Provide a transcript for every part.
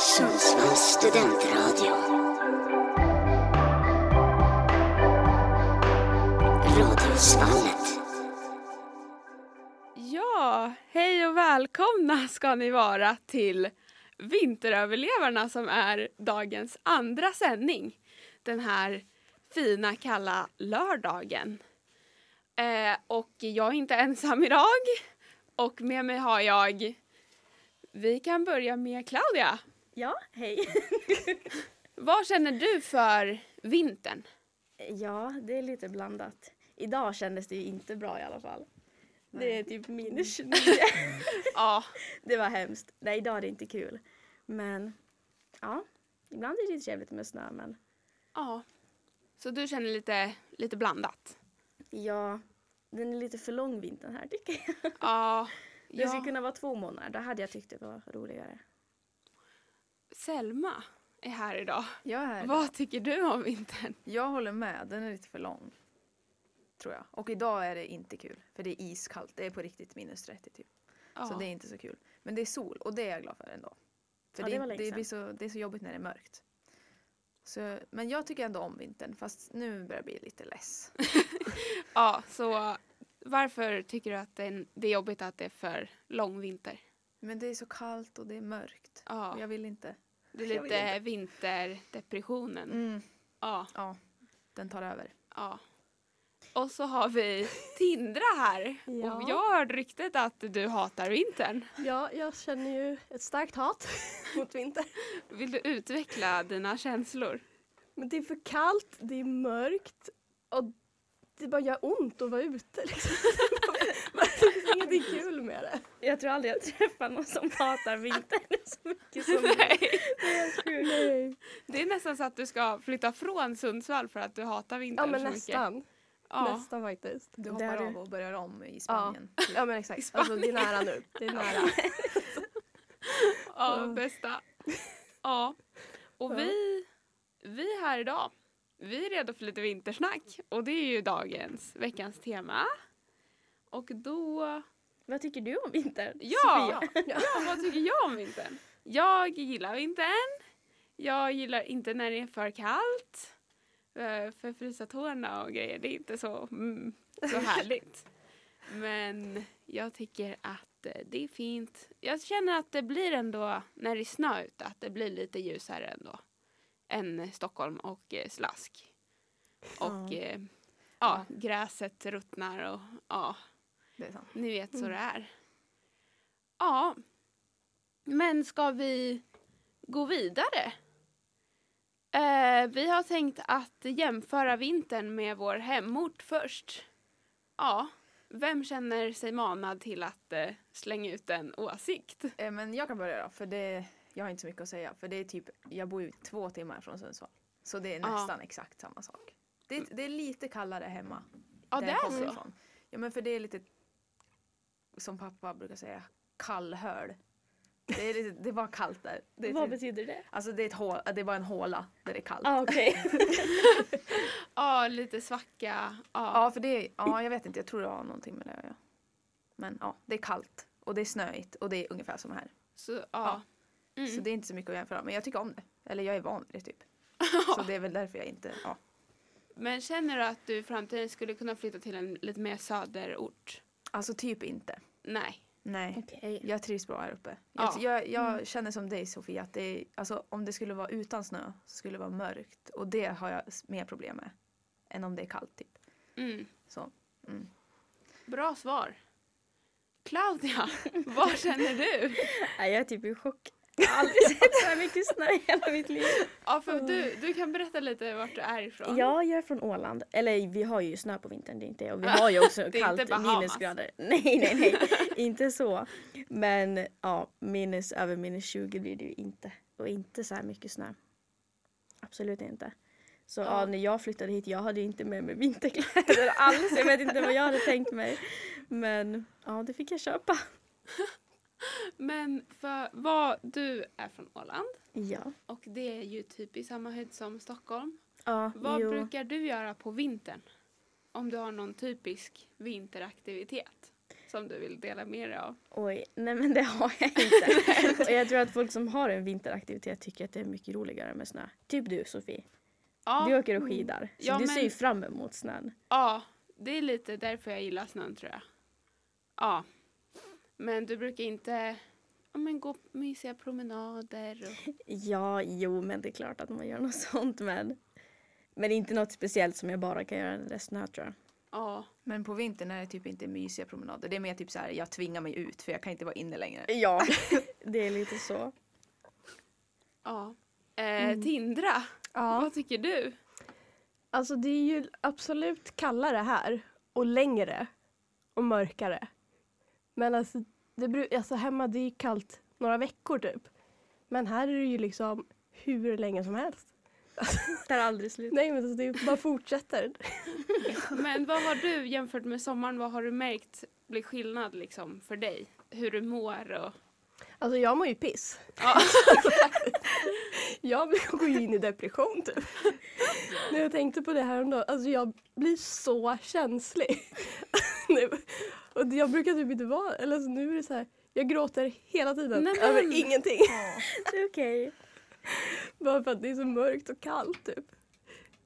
Sundsvalls studentradio. Radiosvallet. Ja, hej och välkomna ska ni vara till Vinteröverlevarna som är dagens andra sändning. Den här fina kalla lördagen. Eh, och jag är inte ensam idag. Och med mig har jag... Vi kan börja med Claudia. Ja, hej. Vad känner du för vintern? Ja, det är lite blandat. Idag kändes det ju inte bra i alla fall. Det är typ minus 29. Ja, det var hemskt. Nej, idag är det inte kul. Men ja, ibland är det lite trevligt med snö men ja. Så du känner lite, lite blandat? ja, den är lite för lång vintern här tycker jag. Ja. Det skulle ja. kunna vara två månader, då hade jag tyckt det var roligare. Selma är här idag. Jag är här. Vad tycker du om vintern? Jag håller med, den är lite för lång. Tror jag. Och idag är det inte kul. För det är iskallt, det är på riktigt minus 30 typ. Ja. Så det är inte så kul. Men det är sol och det är jag glad för ändå. För Ja, det, det det, blir så, det är så jobbigt när det är mörkt. Så, men jag tycker ändå om vintern fast nu börjar jag bli lite less. ja, så varför tycker du att det är, det är jobbigt att det är för lång vinter? Men det är så kallt och det är mörkt. Ja, Och jag vill inte. Det är lite vinterdepressionen. Mm, Ja, ja, den tar över. ja. Och så har vi Tindra här. Ja. Och jag hörde ryktet att du hatar vintern. Ja, jag känner ju ett starkt hat mot vinter. Vill du utveckla dina känslor? Men det är för kallt, det är mörkt och det bara gör ont att vara ute. Liksom. Det finns ingenting kul med det. Jag tror aldrig jag träffar någon som hatar vintern så mycket som. Nej. Det. Nej. Det är nästan så att du ska flytta från Sundsvall för att du hatar Ja vintern men så nästan. mycket. Ja. Nästan faktiskt. Du hoppar har du. av och börjar om i Spanien. Ja men exakt. Alltså det är nära nu. Det är nära. Ja, Ja. bästa. Ja. Och Ja. vi, vi är här idag. Vi är redo för lite vintersnack och det är ju dagens, veckans tema. Och då, Vad tycker du om vintern? ja, Sofia? ja, vad tycker jag om vintern? Jag gillar vintern. Jag gillar inte när det är för kallt. eh, För frysa tårna och grejer, det är inte så, mm, så härligt. Men jag tycker att eh, det är fint. Jag känner att det blir ändå, när det är snö ute, att det blir lite ljusare ändå. Än Stockholm och eh, slask. Och Ja. ja, gräset ruttnar och ja, Det är sant. ni vet så det är. Ja, men ska vi gå vidare? Eh, vi har tänkt att jämföra vintern med vår hemort först. Ja, vem känner sig manad till att eh, slänga ut en åsikt? Eh, Men jag kan börja då, för det, jag har inte så mycket att säga. För det är typ, jag bor ju två timmar från Sundsvall. Så det är Ja. nästan exakt samma sak. Det, är- det är lite kallare hemma. Ja, det är så. ifrån. Ja, men för det är lite, som pappa brukar säga, kallhöl. Det är, lite, det bara kallt där. Det är, Vad typ, betyder det? alltså det är, ett hål, det är bara en håla där det är kallt. Ah, okej. Ja, lite svacka. Ja. Ja, för det är, ja, jag vet inte, jag tror det har någonting med det att göra. Men ja, det är kallt och det är snöigt och det är ungefär som här. Så, ja. Mm. Så det är inte så mycket att jämföra, men jag tycker om det. Eller jag är van vid det typ. Så det är väl därför jag inte, ja. Men känner du att du i framtiden skulle kunna flytta till en lite mer söderort? Alltså typ inte. Nej. Nej. Okej. Jag trivs bra här uppe. Jag, Ja. jag, jag känner som dig Sofia att det är, alltså, om det skulle vara utan snö så skulle det vara mörkt. Och det har jag mer problem med. Än om det är kallt typ. Mm. Så, mm. Bra svar. Claudia, vad känner du? Nej, jag är typ i chock. Jag har aldrig sett så här mycket snö i hela mitt liv. Ja, för du, du kan berätta lite vart du är ifrån. Ja, jag är från Åland. Eller vi har ju snö på vintern, det är inte det. Och vi har ju också kallt, minusgrader. Nej, nej, nej. inte så. Men ja, minus, över minus 20 blir det ju inte. Och inte så här mycket snö. Absolut inte. Så Ja. ja. när jag flyttade hit, jag hade ju inte med mig vinterkläder alls. Jag vet inte vad jag hade tänkt mig. Men ja, det fick jag köpa. Men för vad, du är från Åland Ja. och det är ju typ i samma höjd som Stockholm. Ja, Vad jo. brukar du göra på vintern? Om du har någon typisk vinteraktivitet? som du vill dela med dig av? Oj, nej men det har jag inte. och jag tror att folk som har en vinteraktivitet tycker att det är mycket roligare med snö. Typ du Sofie. Ja, Du åker och skidar. Så Ja, du men- ser ju fram emot snön. ja, det är lite därför jag gillar snön tror jag. Ja. Men du brukar inte ja, men gå mysiga promenader och... Ja, jo men det är klart att man gör något sånt men. Men inte något speciellt som jag bara kan göra när det är snö tror jag. Ja. Men på vintern är det typ inte mysiga promenader. Det är mer typ så här, jag tvingar mig ut för jag kan inte vara inne längre. Ja, det är lite så. ja. Eh, Tindra, Ja. vad tycker du? Alltså det är ju absolut kallare här och längre och mörkare. Men alltså, det, alltså hemma det är kallt några veckor typ. Men här är det ju liksom hur länge som helst. Det tar aldrig slut. Nej men alltså, det bara fortsätter. Men vad har du jämfört med sommaren, vad har du märkt blir skillnad liksom för dig? Hur du mår och... Alltså jag mår ju piss. Ja. jag går ju in i depression typ. När jag tänkte på det här om dagen, alltså jag blir så känslig. nu. Och jag brukar typ inte vara, eller alltså nu är det så här, jag gråter hela tiden Nej, men- över ingenting. Det är okej. Bara för att det är så mörkt och kallt typ.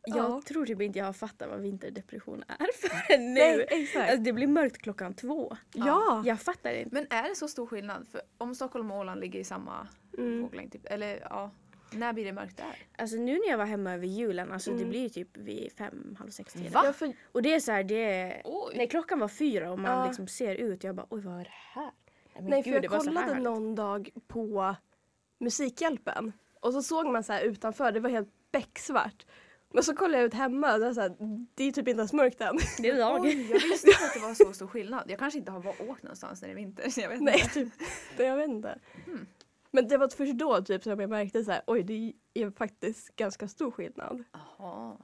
Jag Ja. tror typ inte jag har fattat vad vinterdepression är förrän nu. Nej, exakt. Alltså, det blir mörkt klockan två. ja. Jag fattar inte. Men är det så stor skillnad? För om Stockholm och Åland ligger i samma Mm. våglängd typ. Eller ja, när blir det mörkt där? Alltså nu när jag var hemma över julen, alltså det Mm. blir ju typ vid fem, halv sex tiden. Va? Ja, för, Och det är så här, det är... Oj. När klockan var fyra och man Ja. liksom ser ut, jag bara oj vad är det här? Nej, men nej, för gud, jag det var så kollade någon dag på Musikhjälpen och så såg man så här utanför, det var helt becksvart. Men så kollade jag ut hemma och det, så här, det är typ inte ens mörkt än. Det är dag. Oj, jag visste inte att det var så stor skillnad. Jag kanske inte har åkt någonstans när det är vinter. så Jag vet Nej, inte. typ. Nej, jag vet inte. Mm. Men det var först då typ som jag märkte så här, oj det är faktiskt ganska stor skillnad. Jaha.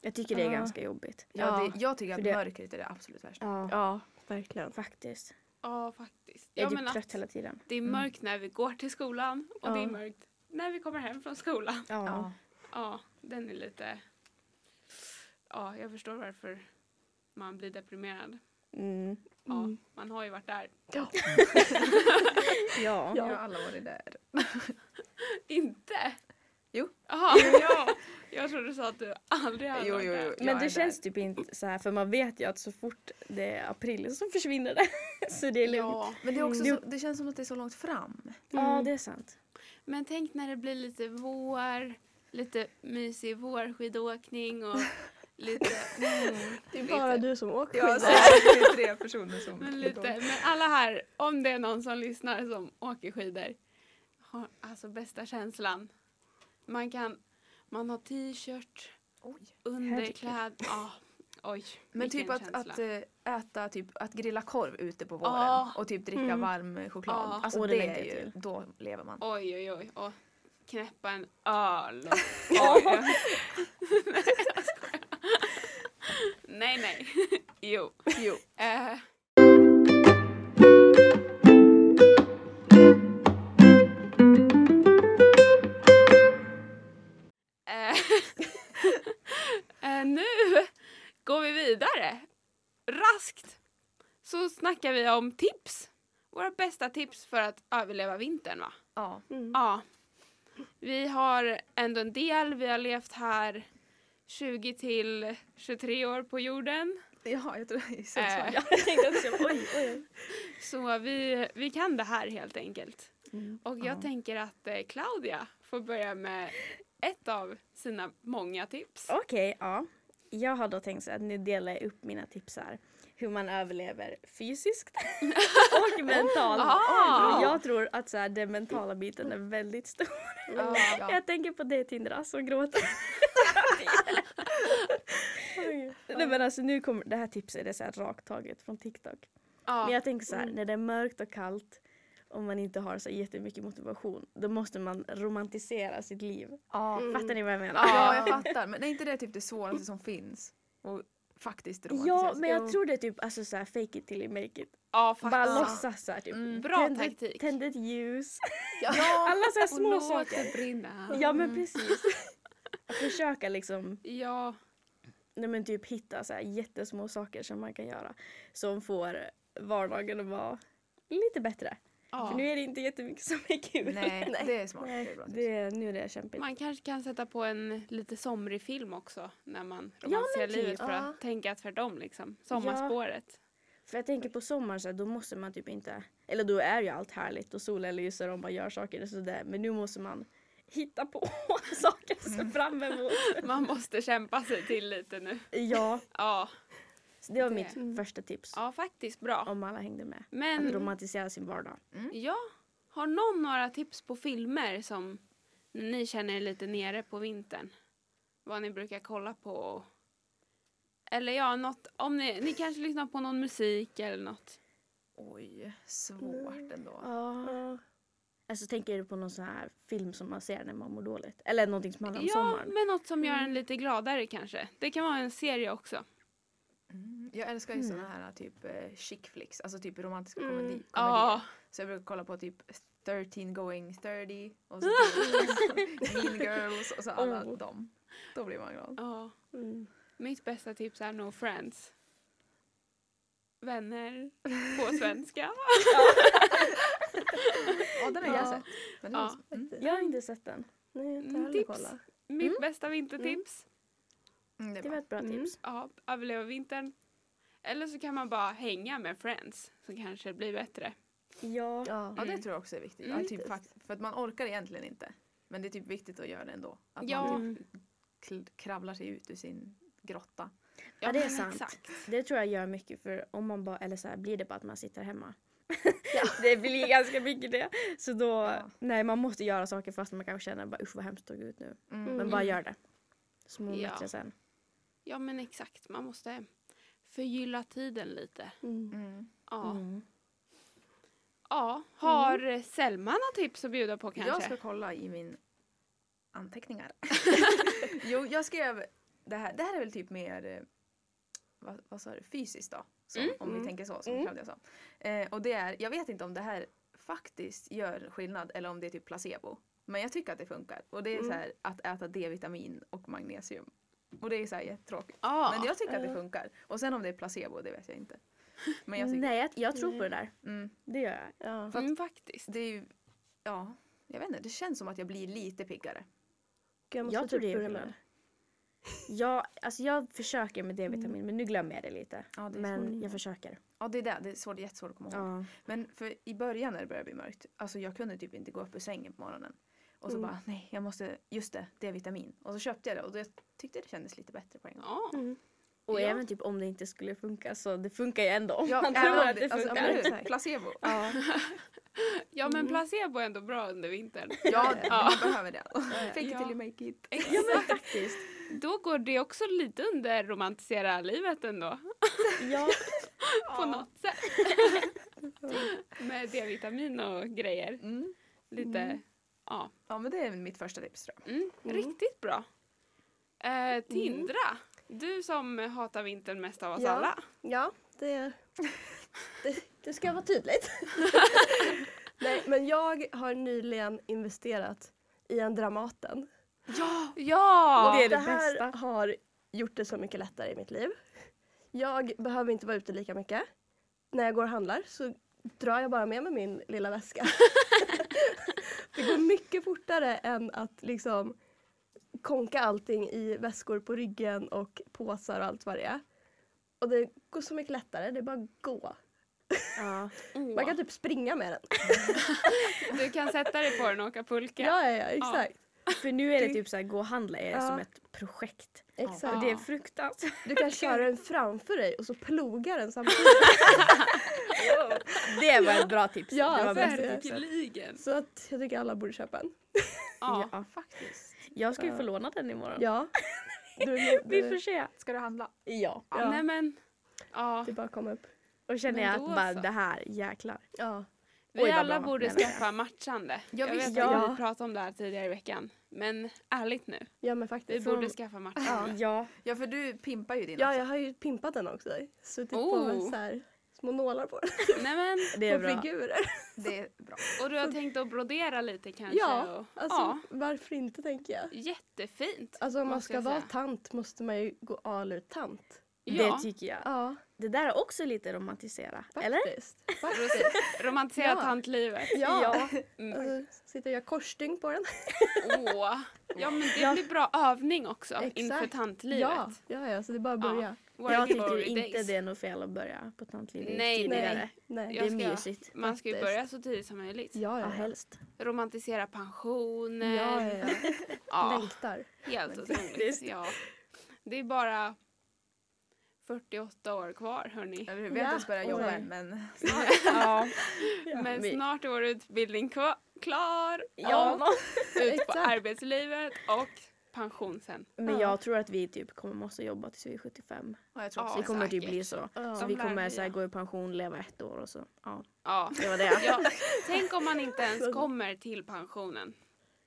Jag tycker det är Ja. ganska jobbigt. Ja, Ja, det, jag tycker att det- mörkret är det absolut värsta. Ja, Ja, verkligen. faktiskt. Ja, faktiskt. Jag är Ja, typ trött hela tiden. det är mörkt när vi går till skolan och det är Ja. mörkt när vi kommer hem från skolan. Ja. Ja. Ja, den är lite... Ja, jag förstår varför man blir deprimerad. Mm. Ja, Mm. man har ju varit där. Ja. ja. Jag har alla varit där. Inte? Jo. Jaha, ja. Jag trodde du sa att du aldrig hade Jo, varit jo, där. jo. Men Jag det känns typ inte så här för man vet ju att så fort det är april så försvinner det. så det är lugnt. Ja, Men det, är också Mm. så, det känns som att det är så långt fram. Ja, det är sant. men tänk när det blir lite vår, lite mysig vårskidåkning och lite... Mm, Det är bara lite, du som åker Ja, skidor. så det är tre personer som men, lite, men alla här, om det är någon som lyssnar som åker skidor, har alltså bästa känslan. Man kan, man har t-shirt, underkläd, ja, oj. Men typ att, känsla. att eh, äta, typ att grilla korv ute på våren Ja. och typ dricka Mm. varm choklad. Ja. Alltså det är ju, till. då lever man. Oj, oj, oj. Och knäppa en öl. Oj, oj. nej, jag skojar. Nej, nej. Jo. Jo. Eh, nu går vi vidare. Raskt så snackar vi om tips. Våra bästa tips för att överleva vintern va? Ja. Mm. Ja. Vi har ändå en del. Vi har levt här 20 till 23 år på jorden. ja, jag är så Eh. svart. Jag tänkte också, oj, oj. Så vi, vi kan det här helt enkelt. Mm. Och jag Ja. tänker att eh, Claudia får börja med ett av sina många tips. Okej, ja. Jag har då tänkt så att nu delar jag upp mina tips här. Hur man överlever fysiskt och mentalt. Ah. Jag tror att så här, den mentala biten är väldigt stor. Ja, ja. Jag tänker på det Tindra som gråter. Nej men alltså nu kommer, det här tipset är så här rakt taget från TikTok. Ja. Men jag tänker så här, när det är mörkt och kallt och man inte har så jättemycket motivation, då måste man romantisera sitt liv. Ja. Mm. Fattar ni vad jag menar? ja, jag fattar. Men är inte det typ det svåraste som finns? Och faktiskt romantisera Ja, men jag tror det är typ alltså så här, fake it till you make it. ja, Bara faktiskt. låtsas så här, typ. Mm. Bra tänd, taktik. Tänd ett ljus. Ja. Alla så här Och små låt saker. det brinna. Ja men precis. Försöka liksom, Ja, nej men typ hitta så här jättesmå saker som man kan göra. Som får vardagen att vara lite bättre. Ja. För nu är det inte jättemycket som är kul. Nej, Nej. det är smart. Nej. Det är bra tips. Det, nu är det kämpigt. Man kanske kan sätta på en lite somrig film också när man men romantiserar typ. livet för Ja. att tänka tvärtom liksom. Sommarspåret. För jag tänker på sommaren så här, då måste man typ inte, eller då är ju allt härligt och solen lyser och man gör saker och sådär. Men nu måste man hitta på saker att se fram emot. Man måste kämpa sig till lite nu. Ja, Ja, så det var Det. mitt första tips. ja faktiskt bra. Om alla hängde med. Att Men romantisera sin vardag. ja, har någon några tips på filmer som ni känner er lite nere på vintern? Vad ni brukar kolla på? Eller ja, något, om ni, ni kanske lyssnar på någon musik eller något. Oj, svårt ändå. Ja. Ja. Alltså tänker du på någon sån här film som man ser när man mår dåligt? Eller någonting som handlar om Ja, sommaren? men något som gör en lite gladare kanske. Det kan vara en serie också. Mm. Jag älskar ju Mm. såna här typ eh, chick flicks, alltså typ romantiska Mm. komedi komedier. Ja, Så jag brukar kolla på typ 13 going 30 och så typ Mean Girls och så alla Oh. dem. Då blir man glad. ja. Mm. Mitt bästa tips är No Friends. Vänner på svenska. Ja, den har jag Ja. sett. Men Ja. mm. Jag har inte sett den. Nej, jag har inte Mm, tips. kollat. Mitt bästa vintertips. Mm, det är Det bra. var ett bra Mm. tips. Ja, överleva vintern. Eller så kan man bara hänga med friends så kanske det blir bättre. Ja. Ja. Ja, det Mm. tror jag också är viktigt. Mm. Ja, typ, för att man orkar egentligen inte. Men det är typ viktigt att göra det ändå. Att Ja. man typ kravlar sig ut ur sin grotta. Ja, det är sant. Exakt. Det tror jag gör mycket för om man bara, eller så här, blir det bara att man sitter hemma. det blir ganska mycket det. Så då, Ja. nej man måste göra saker fast man kanske känner bara usch vad hemskt det såg ut nu. Mm. Men Mm. bara gör det. Så mår man Ja. sen. Ja, men exakt. Man måste förgylla tiden lite. Mm. Mm. Ja. Mm. ja. Har Selma några tips att bjuda på kanske? Jag ska kolla i min anteckningar. jo, jag skrev det här. Det här är väl typ mer eh, vad, vad sa du, fysiskt då? Så, Mm. Om vi Mm. tänker så, som Mm. Claudia sa. Eh, och det är, jag vet inte om det här faktiskt gör skillnad eller om det är typ placebo. Men jag tycker att det funkar. Och det är Mm. så här att äta D-vitamin och magnesium. Och det är så här jättetråkigt. Ja. Men jag tycker att det Ja. funkar. Och sen om det är placebo, det vet jag inte. Men jag tycker, Nej, jag, jag tror på det där. mm, Det gör jag. Ja. Mm, faktiskt. det är ju, ja, jag vet inte, det känns som att jag blir lite piggare. Jag måste Jag tror typ det är skillnad. Jag, alltså jag försöker med D-vitamin men nu glömmer jag det lite. Ja, det men svårt. jag försöker. Ja, det är det. Det är svårt, jättesvårt att komma ihåg. Ja. Men för i början när det började bli mörkt, alltså jag kunde typ inte gå upp ur sängen på morgonen. Och så Mm. bara, nej, jag måste, just det, D-vitamin. Och så köpte jag det och jag tyckte det kändes lite bättre på en gång. Ja. Mm. Och Ja. även typ om det inte skulle funka så det funkar ju ändå om Ja, man tror att det alltså, funkar. Exakt. Placebo. Ja. ja, men placebo är ändå bra under vintern. Ja, Ja. man behöver det. Fake it Ja. till you make it. ja men faktiskt. Då går det också lite under romantisera livet ändå. Ja. På något sätt. Med D-vitamin och grejer. Mm. Lite, ja. Ja, men det är mitt första tips tror jag. Mm, Mm. Riktigt bra. Eh, Tindra, du som hatar vintern mest av oss Ja. alla. Ja, det, det, det ska vara tydligt. Nej, men jag har nyligen investerat i en Dramaten. Ja! Och det är det det här bästa. har gjort det så mycket lättare i mitt liv. Jag behöver inte vara ute lika mycket. När jag går och handlar så drar jag bara med mig min lilla väska. det går mycket fortare än att liksom konka allting i väskor på ryggen och påsar och allt vad det är. Och det går så mycket lättare, det är bara att gå. Ja. Man kan typ springa med den. Du kan sätta dig på den och åka pulka. Ja, ja, ja exakt. För nu är det typ så här, gå och handla är Ja. som ett projekt. exakt. Och det är fruktansvärt. Du kan köra den framför dig och så ploga den samtidigt. Det var ett bra tips. Ja, det var verkligen. Så att jag tycker alla borde köpa en. Ja. Ja. Faktiskt. Jag ska ju få låna den imorgon. Ja. Du, Vi du, får se. Ska du handla? Ja. Ja. Nej men, ja. det bara komma upp. Och känner jag att bara så. det här, jäklar. Ja. Vi Oj, alla borde skaffa matchande. Ja, jag visst. vet Ja. att vi pratade om det här tidigare i veckan. Men ärligt nu, ja, men vi faktiskt. borde skaffa matchande. Ja. Ja, för du pimpar ju din Ja, också. jag har ju pimpat den också. Suttit Oh. på så här, små nålar på den. Nej men, Det är På bra. figurer. Det är bra. och du har tänkt att brodera lite kanske? Ja, och, alltså ja, varför inte tänker jag. jättefint. Alltså om man ska jag vara tant måste man ju gå all ut tant. Ja, Det tycker jag. Ja, Det där är också lite romantisera. Eller? Faktiskt. Faktiskt. Romantisera Ja. tantlivet. Ja. Mm. Alltså, sitter och gör korsstygn på den. Åh. Ja men det blir bra övning också Exakt. inför tantlivet. Ja, ja, ja, så det är bara att Ja. börja. Work Jag tycker inte days. det är något fel att börja på tantlivet Nej, tidigare. Nej, nej. Det är ska- mysigt. Man ska ju Faktiskt. börja så tidigt som möjligt. Ja, Ja, ja, ja. helst. Romantisera pensionen. ja, ja, ja. Ja, Längtar. helt otroligt. faktiskt. Ja. Det är bara 48 år kvar hörni. Jag vet inte ens börjat jobba än men Ja. Men vi- snart är vår utbildning klar. ja. Ut på arbetslivet och pension sen. Men Ja. jag tror att vi typ kommer måste jobba tills vi är 75. ja, jag tror Ja, också det kommer typ bli så. Ja. Så vi kommer så här, gå i pension, leva ett år och så. Ja, Ja. det var det. ja. Tänk om man inte ens kommer till pensionen.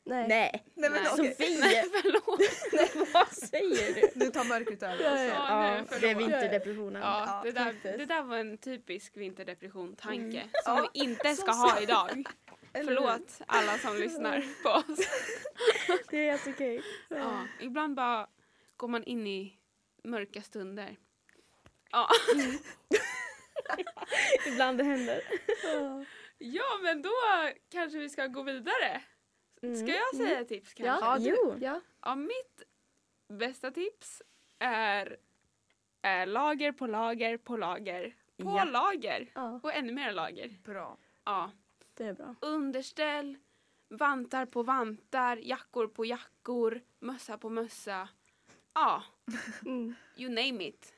Nej. Nej, Nej men Nej. okej, Sofie! Förlåt. vad säger du? nu tar mörkret över. Ja, ja, ja. Nu, det är förlåt. vinterdepressionen. Ja, det, där, faktiskt. det där var en typisk vinterdepression-tanke Mm. som Ja, vi inte ska ha idag. Eller hur? Förlåt alla som lyssnar på oss. Det är helt okej. Ja, ibland bara går man in i mörka stunder. Ja, Ibland det händer. ja men då kanske vi ska gå vidare. Mm. Ska jag säga ett tips kanske? Ja, Jo. du. Ja. Ja, mitt bästa tips är, är lager på lager på lager på Ja. lager ja, och ännu mer lager. Bra. Ja. det är bra. Underställ, vantar på vantar, jackor på jackor, mössa på mössa. Ja, Mm. you name it.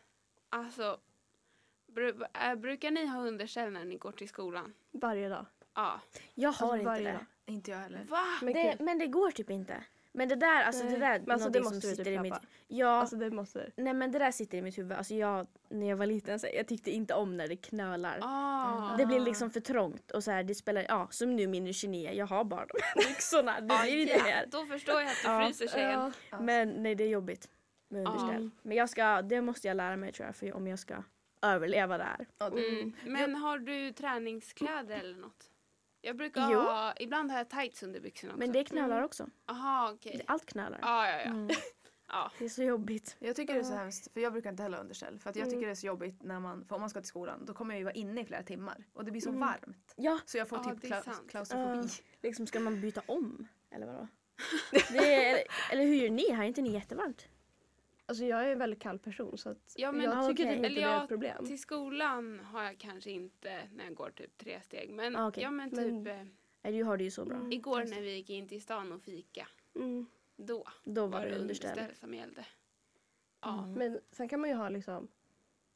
Alltså, bru, äh, brukar ni ha underställ när ni går till skolan? Varje dag. Ja. Jag har Alltså, inte det. dag. Inte jag heller. Va? Men det. Men det går typ inte. Men det där, alltså Nej. det där Men alltså, det måste som du sitter typ i mitt... Ja, Alltså det måste... nej men det där sitter i mitt huvud. Alltså jag, när jag var liten, så jag tyckte inte om när det knölar. Ah. Det blir liksom för trångt och så här, det spelar, ja som nu min 29, jag har bara de här byxorna. Det Ah, blir inte ja, mer. Då förstår jag att du fryser sig. Ja. Men nej det är jobbigt med Ja. underställ. Men jag ska, det måste jag lära mig tror jag för om jag ska överleva det här. Det- Mm. Men har du träningskläder eller något? Jag brukar Jo. ha, ibland har jag tights under byxorna också. Men det knölar också. Aha, okej. Allt knölar. Ja, ja, ja. Mm. ja. Det är så jobbigt. Jag tycker det är så hemskt, för jag brukar inte heller ha underställ. För att jag Mm. tycker det är så jobbigt när man, för om man ska till skolan, då kommer jag ju vara inne i flera timmar. Och det blir så Mm. varmt. Ja, Så jag får Ja, typ kla- klaustrofobi. liksom ska man byta om? Eller vadå? Det är, eller hur gör ni? Har inte ni jättevarmt? Alltså jag är en väldigt kall person så att Ja, men- jag tycker okej. typ inte Eller det är jag- ett problem. Till skolan har jag kanske inte när jag går typ tre steg. Men, Ah, okej. ja, men typ Men- eh, du har det ju så bra. Mm. igår när vi gick in till stan och fika. Mm. Då Då var var det underställ. som gällde. Ja. Mm. Men sen kan man ju ha liksom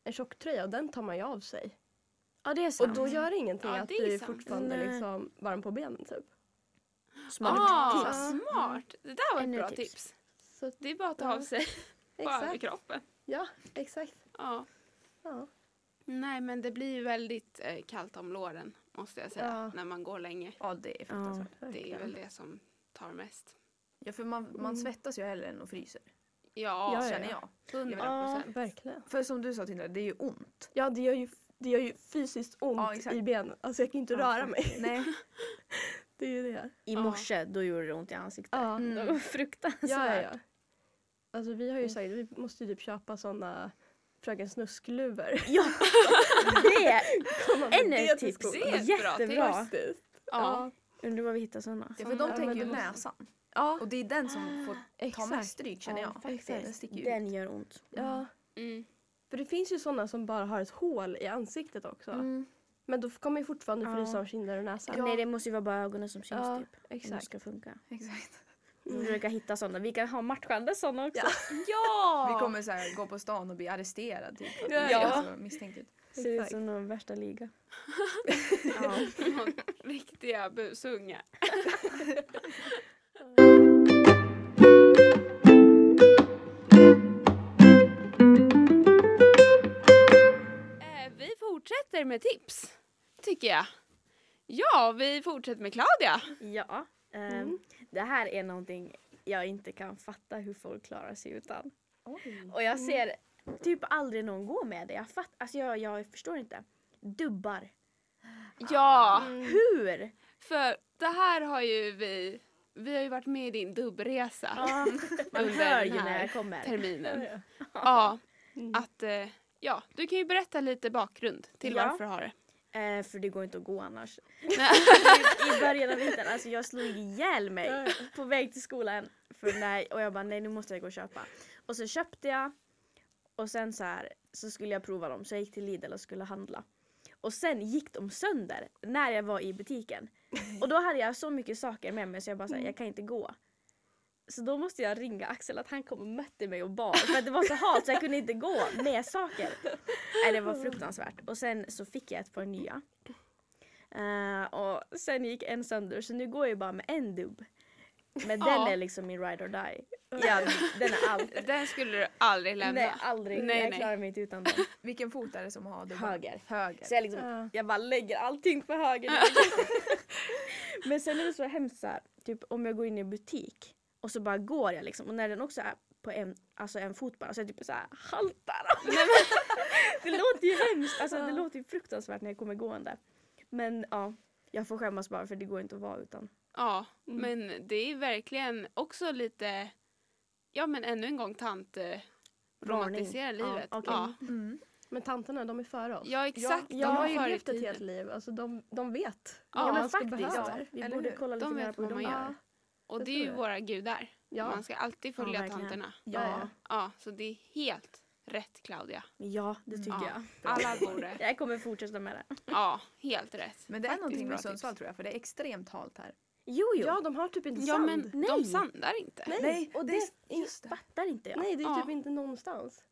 en tjocktröja och den tar man ju av sig. Ja, det är Och sant. då gör det ingenting Ja, att det är du är sant. fortfarande Nej. liksom varm på benen typ. Smart ah, tips. smart! Det där var ett Ännu bra tips. tips. Så, Det är bara att ta av sig på exakt. överkroppen. Ja, exakt. Ja. Ja. Nej, men det blir ju väldigt eh, kallt om låren måste jag säga. Ja. När man går länge. Ja, det är fruktansvärt. Det är väl det som tar mest. Ja, för man, man Mm. svettas ju hellre än att fryser. Ja, Ja, ja. Känner jag. 100 Ja. Verkligen. För som du sa Tindra, det är ju ont. Ja, det gör ju, det gör ju fysiskt ont Ja, i benen. Alltså jag kan inte Ja, röra mig. Nej. Det är ju det. I Ja. morse, då gjorde det ont i ansiktet. Ja, Mm. Det var fruktansvärt. Ja, ja, ja. Alltså vi har ju sagt vi måste ju typ köpa sådana Fröken Snuskluvor. Ja, det! Ännu ett tips. är ett bra Jättebra. Faktiskt. Ja. Undrar var vi hittar sådana. Ja, för de Ja, tänker ju näsan. Ja, Och det är den som får ta exakt. mest stryk känner Ja, jag. faktiskt. Den sticker Den gör ont. Ja, Mm. för det finns ju sådana som bara har ett hål i ansiktet också. Mm. Men då kommer ju fortfarande Ja. frysa om kinder och näsa. Nej, det måste ju vara bara ögonen som syns Ja, typ. Om det exakt. ska funka. Exakt. Vi försöker hitta sådana. Vi kan ha matchande sådana också. Ja. Ja! Vi kommer så här, gå på stan och bli arresterad typ. Ja. vi ser Ja. så misstänkt ut. Ser ut som någon värsta liga. ja. Riktiga busungar. Eh, vi fortsätter med tips, tycker jag. Ja, vi fortsätter med Claudia. ja. ehm, Mm. Det här är någonting jag inte kan fatta hur folk klarar sig utan. Och jag ser typ aldrig någon gå med det. Jag, fatt, alltså jag, jag förstår inte. Dubbar. Ja, Hur? för det här har ju vi, vi har ju varit med i din dubbresa Ja, man hör ju när jag kommer. terminen. Ja, Ja, Mm. att eh, Ja, du kan ju berätta lite bakgrund till Ja. varför du har det. Eh, för det går inte att gå annars. Nej. I början av vintern, alltså jag slog ihjäl mig på väg till skolan. För nej, och jag bara nej nu måste jag gå och köpa. Och så köpte jag och sen så här så skulle jag prova dem så jag gick till Lidl och skulle handla. Och sen gick de sönder när jag var i butiken. Och då hade jag så mycket saker med mig så jag bara så här, jag kan inte gå. Så då måste jag ringa Axel att han kom och mötte mig och bar. För att det var så halt så jag kunde inte gå med saker. Nej, det var fruktansvärt. Och sen så fick jag ett par nya. Eh, och sen gick en sönder så nu går jag bara med en dubb. Men den Ja. är liksom min ride or die. Ja, den är allt. Den skulle du aldrig lämna. Nej, aldrig. Nej, jag nej. klarar mig inte utan den. Vilken fot är det som har dubbar? Höger. Höger. Så jag, liksom, Ja. jag bara lägger allting på höger. Men sen är det så hemskt så här, typ om jag går in i butik och så bara går jag liksom och när den också är på en, alltså en fot bara så jag typ så här haltar. det låter ju hemskt, alltså det låter ju fruktansvärt när jag kommer gående. Men ja, jag får skämmas bara för det går inte att vara utan. Ja, Mm. men det är verkligen också lite, ja men ännu en gång tant eh, romantisera Varning. Ja, livet. okej. Ja, Mm. Men tanterna, de är före oss. ja exakt. Jag de har ju levt ett tiden. helt liv. Alltså de, de vet Ja, vad men faktiskt. Ja. Vi eller borde hur? kolla lite mer på hur de gör. Och det det är ju våra gudar. Ja. Man ska alltid följa verkligen. tanterna. Ja, ja. Ja, så det är helt rätt Claudia. Ja, det tycker Ja. jag. Alla borde. Jag kommer fortsätta med det. Ja, helt rätt. Men det är Faktiskt någonting bra med Sundsvall tror jag för det är extremt halt här. Jo, jo. ja, de har typ inte Ja sand. men de Nej. sandar inte. Nej, Nej, och det det, är- fattar inte jag. Nej, det är Ja. typ inte någonstans.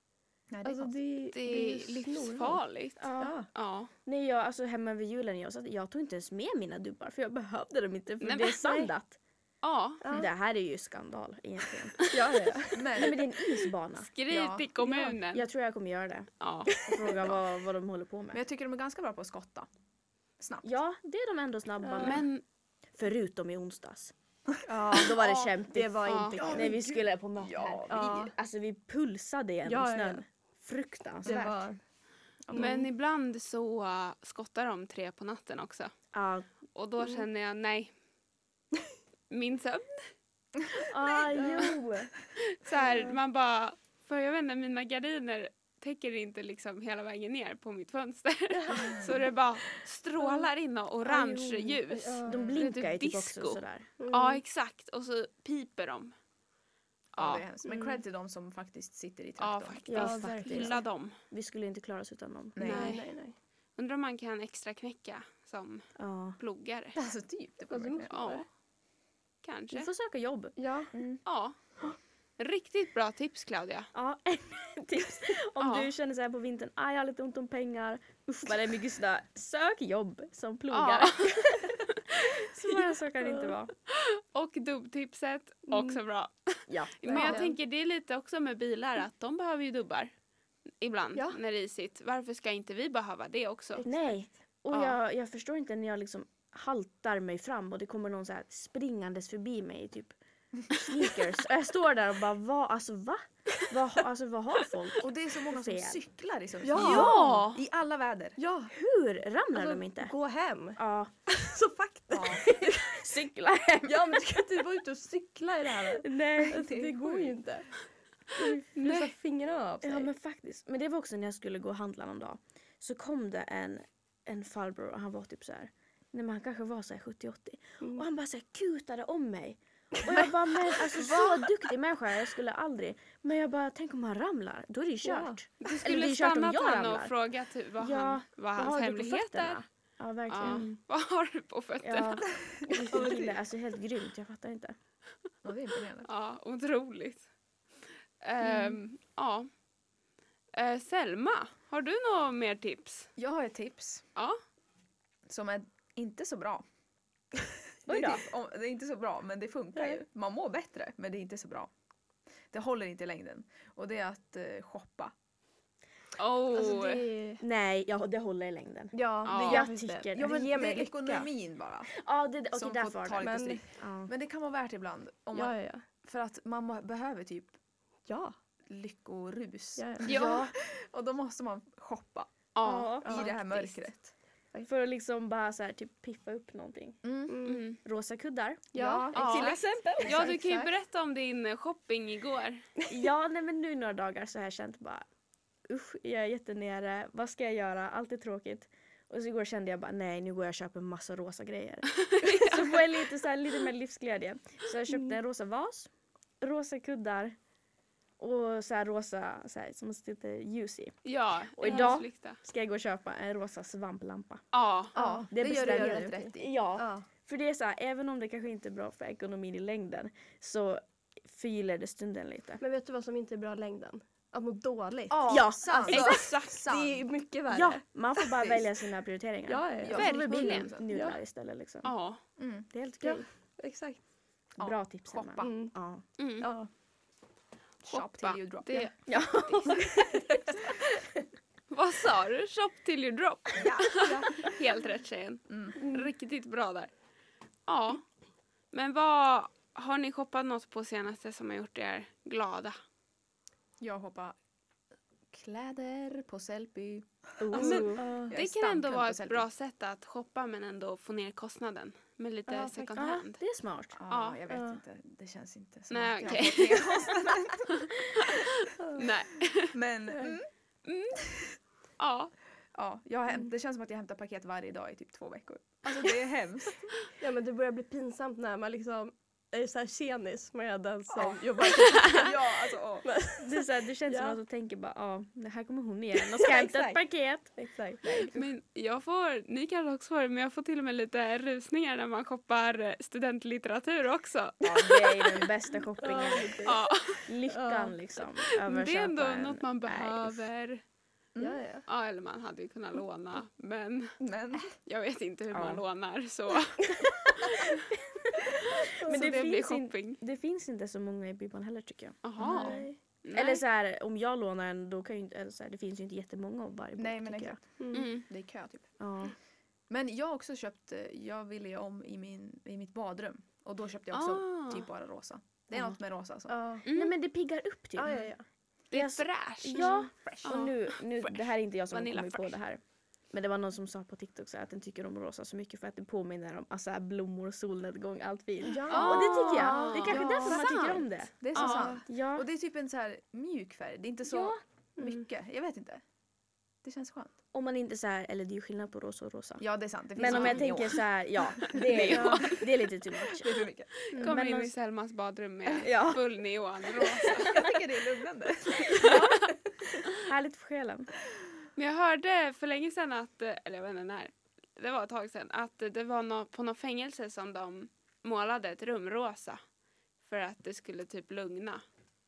Nej, det är Alltså det, Det är livsfarligt. Ja. Ja. Ja. Nej, jag, alltså hemma vid julen jag, jag tog inte ens med mina dubbar för jag behövde dem inte för Nej, det är men- sandat. Ja. Det här är ju skandal egentligen. Ja, ja, ja. Men, Nej men det är en isbana. Skrik Ja. till kommunen. Jag tror jag kommer göra det Ja. och fråga vad, vad de håller på men med. jag tycker de är ganska bra på att skotta. Snabbt. Ja, det är de ändå snabba med. Men Förutom i onsdags. ja. Då var det Ja, kämpigt. Det var inte Ja, när vi skulle på möte Ja. Ja. Vi, alltså vi pulsade genom Ja, snön. ja. Fruktansvärt. Det var... Men ibland så uh, skottar de tre på natten också. Ja. Och då känner jag nej. Min sömn. Ah, jo. Så här, man bara, för jag vet inte, mina gardiner täcker inte liksom hela vägen ner på mitt fönster. så det bara strålar in och orange Ah, jo. ljus. Ja. De blinkar ju typ disco. också sådär. Ja exakt och så piper de. Ja, Ja. Men cred till de som faktiskt sitter i ja traktorn. faktiskt. Ja, faktiskt. Hylla dem. Vi skulle inte klara oss utan dem. Nej. Nej. Nej, nej. Undrar om man kan extra knäcka som Ja. pluggare. Alltså typ. Det Ja, det måste Ja, vara. Du kanske. får söka jobb. Ja. Ja. Riktigt bra tips Claudia. Ja, tips. Om Ja. du känner så här på vintern, "Aj, jag har lite ont om pengar, usch vad det är mycket snö. Sök jobb som plogare. Ja. Svårare så kan det inte vara. Och dubbtipset, också bra. Ja. Men jag tänker det är lite också med bilar att de behöver ju dubbar. Ibland Ja. när det är isigt. Varför ska inte vi behöva det också? Nej, och Ja. jag, jag förstår inte när jag liksom haltar mig fram och det kommer någon så här springandes förbi mig i typ sneakers. Och jag står där och bara, vad, alltså va? Vad, alltså, vad har folk? Och det är så många som Fel. cyklar i Sundsvall. Ja! I alla väder. Ja, Hur ramlar alltså, de inte? gå hem. Ja, Så faktiskt. Ja. cykla hem. Ja, men du ska inte vara ute och cykla i det här. Nej. Alltså, det går ju inte. Du frysa fingrarna av sig. Ja men faktiskt. Men det var också när jag skulle gå och handla någon dag. Så kom det en, en farbror och han var typ så här. Nej men han kanske var så här 70-80. Mm. Och han bara så här kutade om mig. Och jag bara men alltså så duktig människa jag skulle aldrig. Men jag bara tänk om han ramlar. Då är det ju Ja. kört. Du Eller det skulle är kört om jag han ramlar. och frågat hur- vad, Ja, han, vad Vad hans på hemlighet är. Ja verkligen. Ja. Vad har du på fötterna? Ja. Kille. Alltså helt grymt. Jag fattar inte. Ja, det är imponerande. Ja, otroligt. Mm. Ehm, ja. Eh, Selma, har du några mer tips? Jag har ett tips Ja. som är inte så bra. Det är, typ, om, det är inte så bra men det funkar ju. Man mår bättre men det är inte så bra. Det håller inte i längden. Och det är att eh, shoppa. Oh. Alltså, det... Nej, ja, det håller i längden. Ja, Ja. Jag tycker det. Ja, men det ger det mig är lycka. ekonomin bara. Ja, det, okej som där får ta lite Men-. Ja. Men det kan vara värt ibland. Om man, Ja, ja, ja. För att man behöver typ Ja, lyckorus. ja, ja. Ja. Och då måste man shoppa Ja. Ja. i det här mörkret. För att liksom bara så här, typ piffa upp någonting. Mm. Mm. Rosa kuddar. Ja, Ja. Till exempel. Ja, du kan ju berätta om din shopping igår. Ja, nej men nu några dagar så har jag känt bara usch jag är jättenere, vad ska jag göra, allt är tråkigt. Och så igår kände jag bara nej nu går jag och köper massa rosa grejer. så får jag lite, så här, lite mer livsglädje. Så jag köpte en rosa vas, rosa kuddar och så här rosa så här, som sitter ljus i. Ja, Och idag-. Ska jag gå och köpa en rosa svamplampa. Ja. Ja, det det, gör du jag rätt i. Ja, Ja. för det är så här, även om det kanske inte är bra för ekonomin i längden så förgyller det stunden lite. Men vet du vad som inte är bra i längden? Att må dåligt. Ja, sant. alltså, Exakt. sant. Det är mycket värre. Ja, man får bara välja sina prioriteringar. ja, ja, Ja. ja. Verkligen. nudlar Ja. istället liksom. Ja. Mm. Det är helt Ja. okej. exakt. Ja. Bra tips Emma. Shoppa. Mm. Ja. Mm. Ja. Shop till you drop. Det, Ja. vad sa du? Shop till you drop. Ja. Helt rätt tjejen. Mm. Riktigt bra där. Ja. Men vad har ni shoppat något på senaste som har gjort er glada? Jag hoppar kläder på Sellpy. Oh. Alltså, Det kan ändå vara ett bra sätt att shoppa men ändå få ner kostnaden med lite Ja, second Ja, hand. det är smart. Ja, Ja. jag vet Ja. inte. Det känns inte som Nej, att jag okej. har fått ner kostnaden. Nej. Men mm, Ja. ja, jag, har häm- det känns som att jag hämtar paket varje dag i typ två veckor. Alltså det är hemskt. ja men det börjar bli pinsamt när man liksom är så här tjenis med den som jobbar ja, alltså åh. Det, är så här, det känns Ja. som att du tänker bara ja, det här kommer hon igen och ska hämta ett paket. Exakt. Men jag får, ni kanske också får det, men jag får till och med lite rusningar när man shoppar studentlitteratur också. Ja, det är den bästa shoppingen. Ja. Lyckan liksom. Det är ändå något man behöver. Ja, ja. Ja, eller man hade ju kunnat låna, men Men jag vet inte hur Ja. man lånar så, Men det, det, blir finns in, det finns inte så många i Bibban heller tycker jag. Jaha. Nej. Nej. Eller så här, om jag lånar en då kan ju inte, eller så här, det finns ju inte jättemånga av varje bok nej men exakt. Mm. Mm. Det är kö typ. Ja. Men jag har också köpt, eh, jag ville ju om i, min, i mitt badrum. Och då köpte jag också Ah. typ bara rosa. Det är Ja. något med rosa alltså. Ja. Mm. Nej men det piggar upp typ. Ja, ja, ja. det är fräscht. Ja, Fresh. och nu, nu Fresh. det här är inte jag som kommit på det här. Men det var någon som sa på TikTok så att den tycker om rosa så mycket för att det påminner om alltså, blommor, solnedgång, allt fint. Ja. Och det tycker jag. Det är kanske Ja, därför man tycker om det. Det är så Ja. sant. Ja. Och det är typ en så här mjuk färg. Det är inte så Ja. mycket. Jag vet inte. Det känns skönt. Om man inte så här, eller det är ju skillnad på rosa och rosa. Ja det är sant. Det finns Men om jag tänker så här, ja. Det är, det är lite too much. Det är för mycket. Kom Men in någon- i Selmas badrum med Ja. full neon rosa. Jag tycker det är lugnande. Härligt för själen. Men jag hörde för länge sedan att, eller jag vet inte när, det var ett tag sedan, att det var nå på något fängelse som de målade ett rum rosa. För att det skulle typ lugna.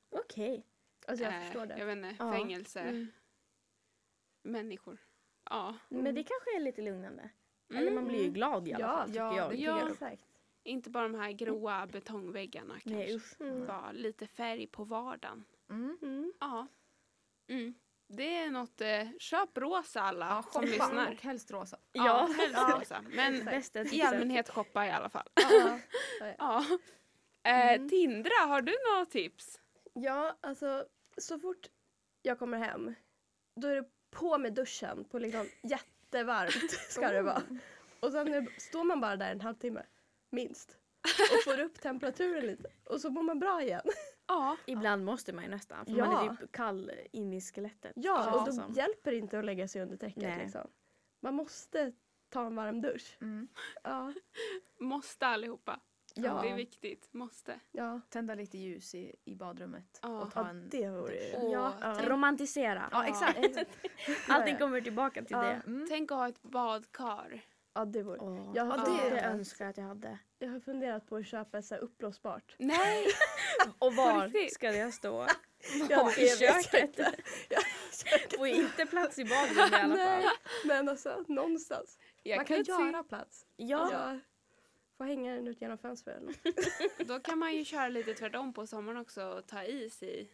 Okej. Alltså jag eh, förstår det. Jag vet inte, Ja. fängelse, Mm. människor. Ja. Men det kanske är lite lugnande. Mm. Eller man blir ju glad i alla Ja, fall tycker ja, jag. det Ja. Exakt. Inte bara de här gråa betongväggarna kanske. Nej usch. Mm. Bara lite färg på vardagen. Mm. Mm. Ja. Mm. Det är något, eh, köp rosa alla Ja, som shoppa. lyssnar. Och helst rosa. Ja, Ja. helst Ja. rosa. Men i allmänhet shoppa i alla fall. Ja. Ja. Eh, Mm. Tindra, har du några tips? ja, alltså så fort jag kommer hem då är det på med duschen på liksom jättevarmt ska det vara. Och sen är- står man bara där en halvtimme, minst. Och får upp temperaturen lite. Och så mår man bra igen. Ja. Ibland måste man ju nästan för Ja. man är typ kall in i skelettet. Ja, och det då som. hjälper det inte att lägga sig under täcket. Nej. Liksom. Man måste ta en varm dusch. Mm. Ja, Måste allihopa. Ja. Det är viktigt. Måste. ja. Tända lite ljus i, i badrummet. Ja. Och ta ja en... det vore ju... Ja, romantisera. Ja exakt. Allting kommer tillbaka till Ja. det. Mm. tänk att ha ett badkar. Ja, det vore. Åh, Jag det, funderat, önskar jag att jag hade. Jag har funderat på att köpa så här uppblåsbart. Nej! Och var ska det stå? Ja, I köket? inte. Får inte plats i badrummet i alla Nej, fall. men alltså någonstans. Jag Man kan se- göra plats. Ja, Jag får hänga den ut genom fönstret. Då kan man ju köra lite tvärtom på sommaren också och ta is i.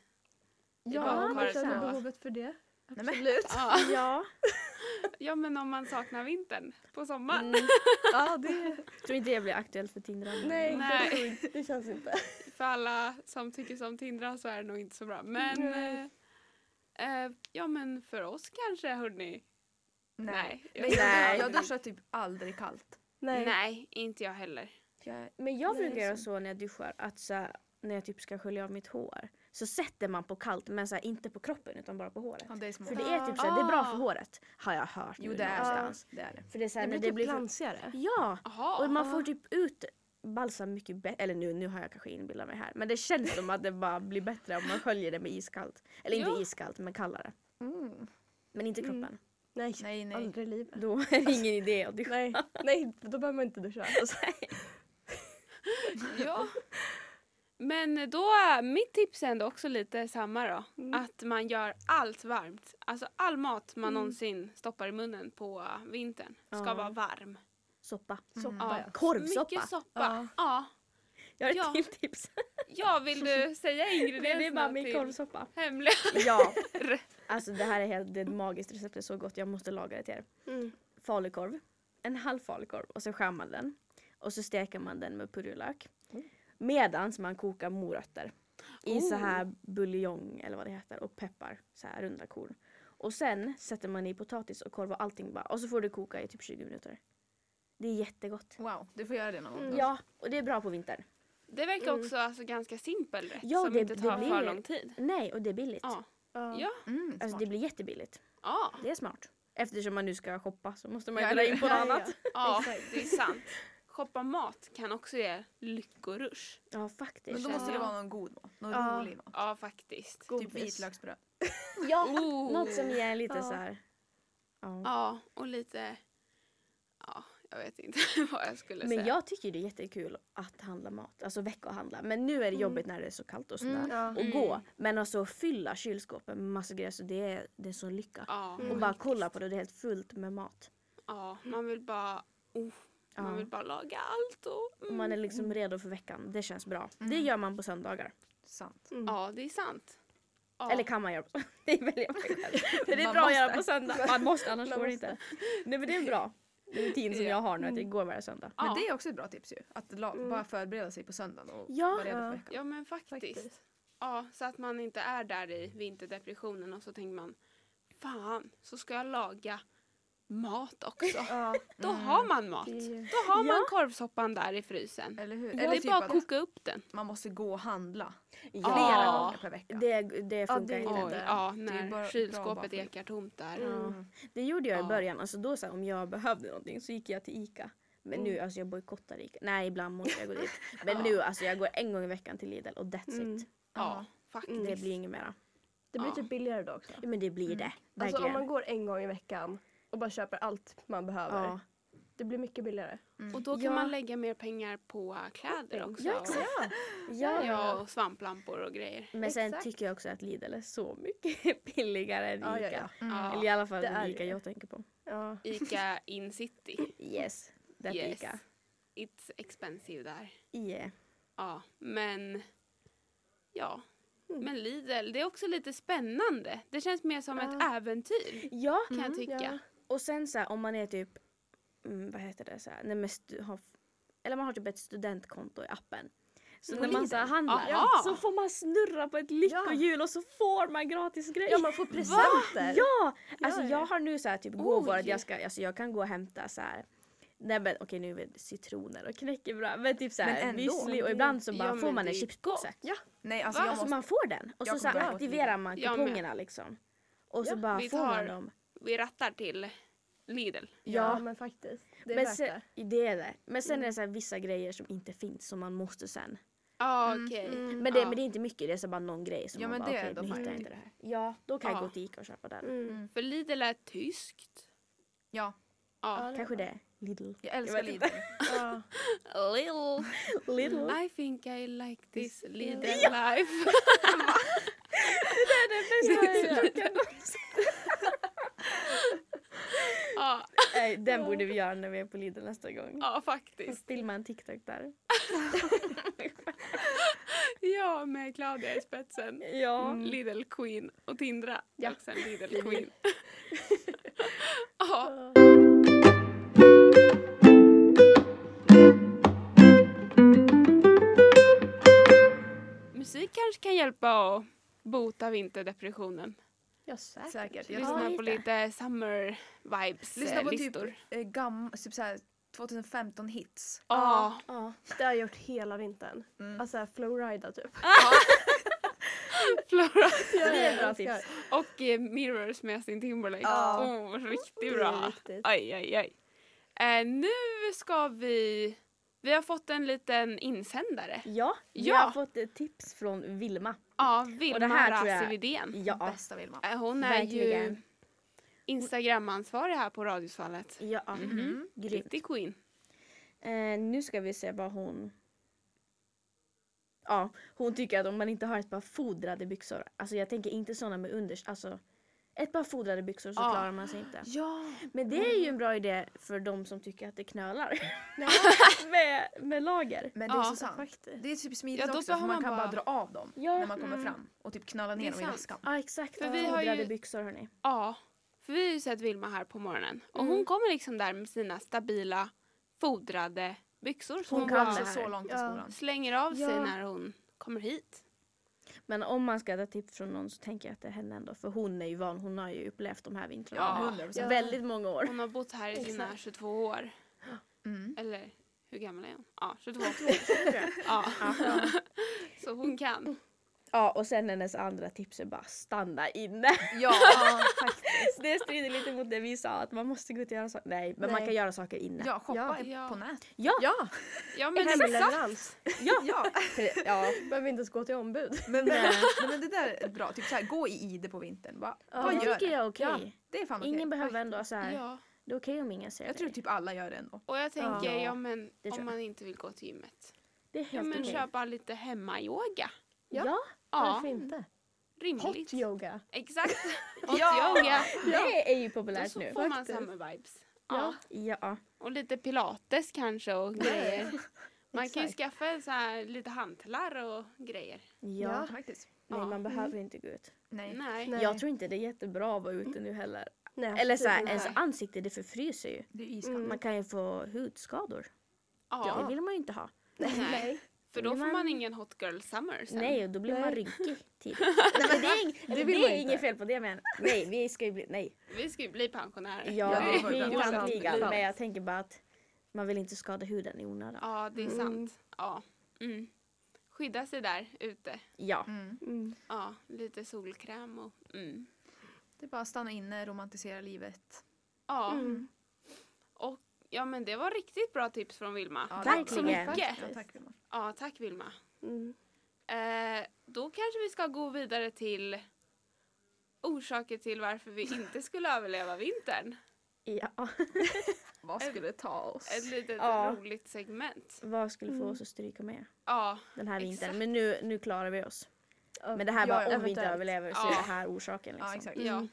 Ja, badkaret man känner behovet för det. Nej, men- Absolut. Ja. ja. ja, men om man saknar vintern på sommaren. Mm, Ja, det... tror inte det blir aktuellt för Tindra. Nej, Nej. Det, känns inte. För alla som tycker som Tindra så är det nog inte så bra. Men Nej. eh, eh, ja, men för oss kanske hörni. Nej. Jag, Nej. jag duschar typ aldrig kallt. Nej. Nej, inte jag heller. Jag, men jag Nej, brukar göra så. när jag duschar att så när jag typ ska skölja av mitt hår så sätter man på kallt men så här, inte på kroppen utan bara på håret. Ja, det. För det är typ så här, det är bra för Ah. håret har jag hört Jo nu det är någonstans. det. är det. För det är så här, Det blir det typ blir glansigare. Ja! Jaha. Och man får typ ut balsam mycket bättre, eller nu, nu har jag kanske inbillat mig här. Men det känns som att det bara blir bättre om man sköljer det med iskallt. Eller inte Ja. iskallt men kallare. Mm. Men inte kroppen. Mm. Nej, Mm. Nej, nej. aldrig i livet. Då är det ingen idé att duscha. Nej, nej, då behöver man inte duscha. Alltså, Ja. Men då, mitt tips är ändå också lite samma då. Mm. Att man gör allt varmt. Alltså all mat man någonsin stoppar i munnen på vintern ska Ja. vara varm. Soppa. soppa Ja. ja. Korvsoppa. Mycket soppa. Ja. Ja. Jag har ett Ja. till tips. Ja, vill du säga ingredienserna det är bara min korvsoppa. hemliga? Ja. Alltså det här är helt det är ett magiskt recept, det är så gott. Jag måste laga det till er. Mm. Falukorv. En halv falukorv och så skär man den. Och så steker man den med purjolök. Medans man kokar morötter. I så Oh. här buljong eller vad det heter och peppar. Så här runda korn. Och sen sätter man i potatis och korv och allting bara. Och så får det koka i typ 20 minuter. Det är jättegott. Wow, du får göra det någon gång. då. Ja, och det är bra på vintern. Det verkar Mm. också alltså, ganska simpel rätt Ja, som det- inte det tar blir- för lång tid. Nej, och det är billigt. Ja. Ja. Ja. Mm, Alltså det blir jättebilligt. Ja. Det är smart. Eftersom man nu ska shoppa så måste man Ja, ju dra in på något Ja, ja. annat. ja, det är sant. Shoppa mat kan också ge lyckorush. Ja, faktiskt. Men då måste det vara någon god mat. Någon Ja. rolig mat. Ja, faktiskt. Typ Godis. vitlöksbröd. Ja, Oh. något som ger lite Ja. så här. Ja. Ja, och lite... Ja, jag vet inte vad jag skulle Men säga. jag tycker det är jättekul att handla mat, alltså veckohandla. Men nu är det jobbigt när det är så kallt och sådär. Mm. Ja. Och Mm. gå. Men alltså fylla kylskåpet med massa grejer så det är, det är så lycka. Ja, Mm. Och bara kolla på det, det är helt fullt med mat. ja, man vill bara... Oh, Ja. Man vill bara laga allt och... Mm. man är liksom redo för veckan. Det känns bra. Mm. Det gör man på söndagar. Sant. Mm. Ja, det är sant. Ja. Eller kan man göra på Det väljer själv. Det är Man bra att måste. göra på söndag. Man måste annars Man går det inte. Nej men det är en bra rutin som Ja. jag har nu att det går varje söndag. Ja. Men det är också ett bra tips ju. Att Mm. bara förbereda sig på söndagen och Ja. vara redo för veckan. Ja, men faktiskt. Faktiskt. Ja, så att man inte är där i vinterdepressionen och så tänker man Fan, så ska jag laga mat också. Ja. Då Mm. har man mat. Det Då har man Ja. korvsoppan där i frysen. Eller hur? det Eller är typ bara att koka upp den. man måste gå och handla Ja. flera Ja. gånger per vecka. Det, det Ja, funkar det- inte. Oj, det. ja, Det är bara- när kylskåpet ekar tomt där. Mm. Det gjorde jag i Ja. början. Alltså då så här, om jag behövde någonting så gick jag till ICA. Men nu, alltså jag bojkottar ICA. Nej, ibland måste jag gå dit. Men Ja. nu, alltså jag går en gång i veckan till Lidl och that's Mm. it. Ja, faktiskt. Det blir inget mera. Det blir Ja. typ billigare då också. Ja, men det blir Mm. det. Alltså Verkligen. om man går en gång i veckan och bara köper allt man behöver. ja. Det blir mycket billigare. Och då kan Ja. man lägga mer pengar på kläder också. Ja, exakt. Ja. Ja, och svamplampor och grejer. Men sen Exakt. tycker jag också att Lidl är så mycket billigare än ICA. ja, ja. Mm. Ja. Eller i alla fall Det är ICA det. jag tänker på. ja. Ica in city. Yes, that Yes. ICA. It's expensive där. Yeah. Ja, men ja. Mm. Men Lidl, det är också lite spännande. Det känns mer som ett äventyr Ja, kan jag Mm, tycka. Ja. och sen så här, om man är typ, mm, vad heter det, så här, när man har, eller man har typ ett studentkonto i appen. Så På när man så här handlar Aha. så får man snurra på ett lyckohjul och så får man gratis grejer. ja, man får presenter. Ja! Alltså Ja, jag ja. har nu så här typ gåvor att jag ska, alltså jag kan gå och hämta så här Nej men okej nu är det citroner och knäckebröd men typ såhär müsli och ibland så Ja, bara men får man en chipspåse. Ja. Nej, alltså Alltså måste... man får den och så, så aktiverar man kupongerna liksom. Och så Ja, bara vi får man tar- dem. Vi rattar till Lidl. Ja, Ja. men faktiskt. Det är Men värt sen, det. det är det. Men sen är det så här vissa grejer som inte finns som man måste sen. Ja, Mm. okej. Mm. Men det, Ja. men det är inte mycket, det är så bara någon grej som Ja, man men bara det är okej ändå nu hittar jag inte det här. Ja, då kan Ja. jag gå till Ica och köpa den. Mm. För Lidl är tyskt. Ja, Ja. Kanske det. Lidl. jag älskar Jag Lidl. Ja. Lidl. Lidl. I think I like this Lidl Ja. life. Det är det bästa jag kan ja, Nej, Den borde vi göra när vi är på Lidl nästa gång. ja, faktiskt. filma en TikTok där. Ja, med Claudia i spetsen. Ja. Lidl Queen och Tindra. Ja. Och sen Lidl Queen. ja. Musik kanske kan hjälpa att bota vinterdepressionen. Ja, säkert. Säkert. Jag Lyssna Ja, på lite. summer vibes Lyssna på typ, eh, gam, typ såhär 2015 hits. Ja. Ja. Det har jag gjort hela vintern. Mm. Alltså flowrida typ. Flora. Det är ett bra tips. Och eh, Mirrors med Justin Timberlake. Ja. Oh, riktigt Det är bra. riktigt. Aj, aj, aj. Eh, nu ska vi... Vi har fått en liten insändare. Ja, vi Ja. har fått ett tips från Vilma. Ja, Vilma Widén. Ja, Bästa Vilma. Eh, Hon är ju Verkligen. Instagramansvarig här på Radiosvallet. ja. Mhm. Grymt. Riktig queen. Eh, nu ska vi se vad hon... Ja, hon tycker att om man inte har ett par fodrade byxor, alltså jag tänker inte sådana med unders, alltså ett par fodrade byxor så Ja. klarar man sig inte. Ja. Men det är ju en bra idé för de som tycker att det knölar med, med lager. Men det är Ja, så sant. faktiskt. Det är typ smidigt Ja, då också för man kan bara bara- dra av dem Ja. när man kommer Mm. fram och typ Det ner dem i väskan. Ja exakt, För vi har fodrade ju- byxor hörni. Ja. För vi har ju sett Vilma här på morgonen. Och Mm. hon kommer liksom där med sina stabila fodrade byxor. Som Hon hon, kan så långt till Ja. skolan. slänger av sig Ja. när hon kommer hit. Men om man ska ta tips från någon så tänker jag att det är henne ändå. För hon är ju van, hon har ju upplevt de här vintrarna. Ja. 100%. Ja. Väldigt många år. Hon har bott här i sina Exakt. 22 år. Mm. Eller hur gammal är hon? Ja, 22. ja. Så hon kan. Ja och sen hennes andra tips är bara stanna inne. Ja, faktiskt. Det strider lite mot det vi sa att man måste gå ut och göra saker. Nej men man Nej. kan göra saker inne. ja shoppa Ja. på nät. Ja! Ja, Ja men. Hemleverans. Ja! ja. Ja. Behöver inte ens gå till ombud. Men, men, men det där är bra. Typ så här, gå i ide på vintern. Bara, Ja. bara Det gör tycker jag är okej. Ja, det är fan okej. Ingen behöver ändå så här. Ja. Det är okej om ingen ser Jag dig. tror typ alla gör det ändå. Och jag tänker, Ja. ja, men om jag. man inte vill gå till gymmet. Det är Ja helt men okej. köp bara lite hemmayoga. Ja. Ja. Ja, Varför inte? rimligt. Hot yoga. Exakt. Hot Ja. yoga. det är ju Då populärt så nu. får man faktiskt. samma vibes. Ja. Ja. Och lite pilates kanske och grejer. Man kan ju skaffa så här lite hantlar och grejer. Ja. Ja. Faktiskt. Nej Ja. man behöver inte gå ut. Nej. Nej. Jag tror inte det är jättebra att vara ute nu heller. Nej, Eller så här, ens ansikte det förfryser ju. Det. Mm. Man kan ju få hudskador. Ja. Det vill man ju inte ha. Nej. För då får man- ingen hot girl summer sen. Nej, och då blir man rynkig tidigt. Nej, men det är, ing, det vill det är inget fel på det men nej, vi ska ju bli, nej. Vi ska ju bli pensionärer. Ja, Ja, vi är ju men jag tänker bara att man vill inte skada huden i onödan. Ja, det är Mm. sant. Ja. Mm. Skydda sig där ute. Ja. Mm. Mm. Ja, lite solkräm och mm. Det är bara att stanna inne, romantisera livet. Ja. Mm. Och ja men det var riktigt bra tips från Vilma. Ja, Tack så mycket. Ja, tack Vilma. Ja, tack Vilma. Mm. Eh, då kanske vi ska gå vidare till orsaker till varför vi inte skulle överleva vintern. ja. Vad skulle ta oss? Ett litet Ja. roligt segment. Vad skulle få Mm. oss att stryka med Ja, den här vintern? Exakt. Men nu, nu klarar vi oss. Men det här Ja, bara om vi inte överlever så Ja. är det här orsaken. Liksom. Ja, exakt. ja.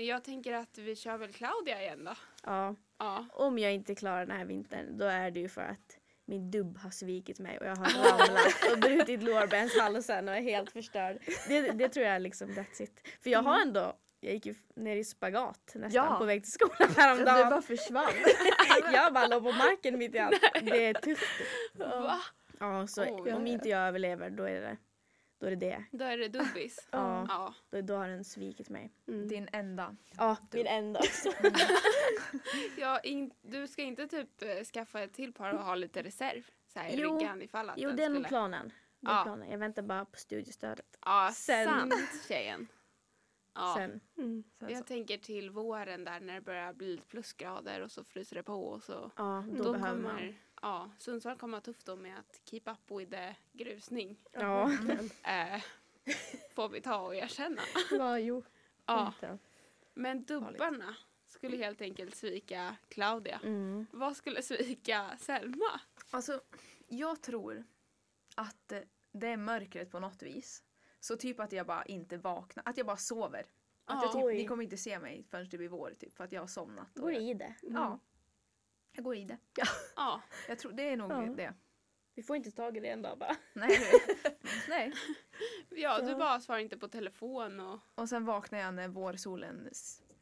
Jag tänker att vi kör väl Claudia igen då. Ja. Ja. Om jag inte klarar den här vintern då är det ju för att min dubb har svikit mig och jag har ramlat och brutit lårbenshalsen och är helt förstörd. Det, det tror jag är liksom that's it. För jag har ändå, jag gick ju ner i spagat nästan Ja. på väg till skolan Du häromdagen. bara försvann. jag bara låg på marken mitt i allt. Det är tufft. Va? Ja, så Oj. om inte jag överlever då är det då är det. det. Då är det dubbis. Ja, Ja. då, då har den svikit mig. Mm. Din enda. Ja, min enda också. ja in, du ska inte typ eh, skaffa ett till par och ha lite reserv så här i Jo. ryggen ifall att Jo, den det är nog planen. Det är Ja. planen. Jag väntar bara på studiestödet. Ja, Sen- sant tjejen. Ja. Sen. Mm. Sen Jag så. tänker till våren där när det börjar bli plusgrader och så fryser det på och så. Ja, då, Då, behöver man. Ja, Sundsvall kommer ha tufft då med att keep up with the grusning. Ja. Eh, får vi ta och erkänna. Ja, jo. Ja, men dubbarna skulle helt enkelt svika Claudia. Mm. Vad skulle svika Selma? Alltså, jag tror att det är mörkret på något vis. Så typ att jag bara inte vaknar, att jag bara sover. Att Ja. jag typ, ni kommer inte se mig förrän det blir vår typ för att jag har somnat. och Går i det. Ja. Jag går i det. Ja, Jag tror, det är nog Ja. det. Vi får inte tag i det en dag bara. Nej, nej. ja du Ja. bara svarar inte på telefon och Och sen vaknar jag när vårsolen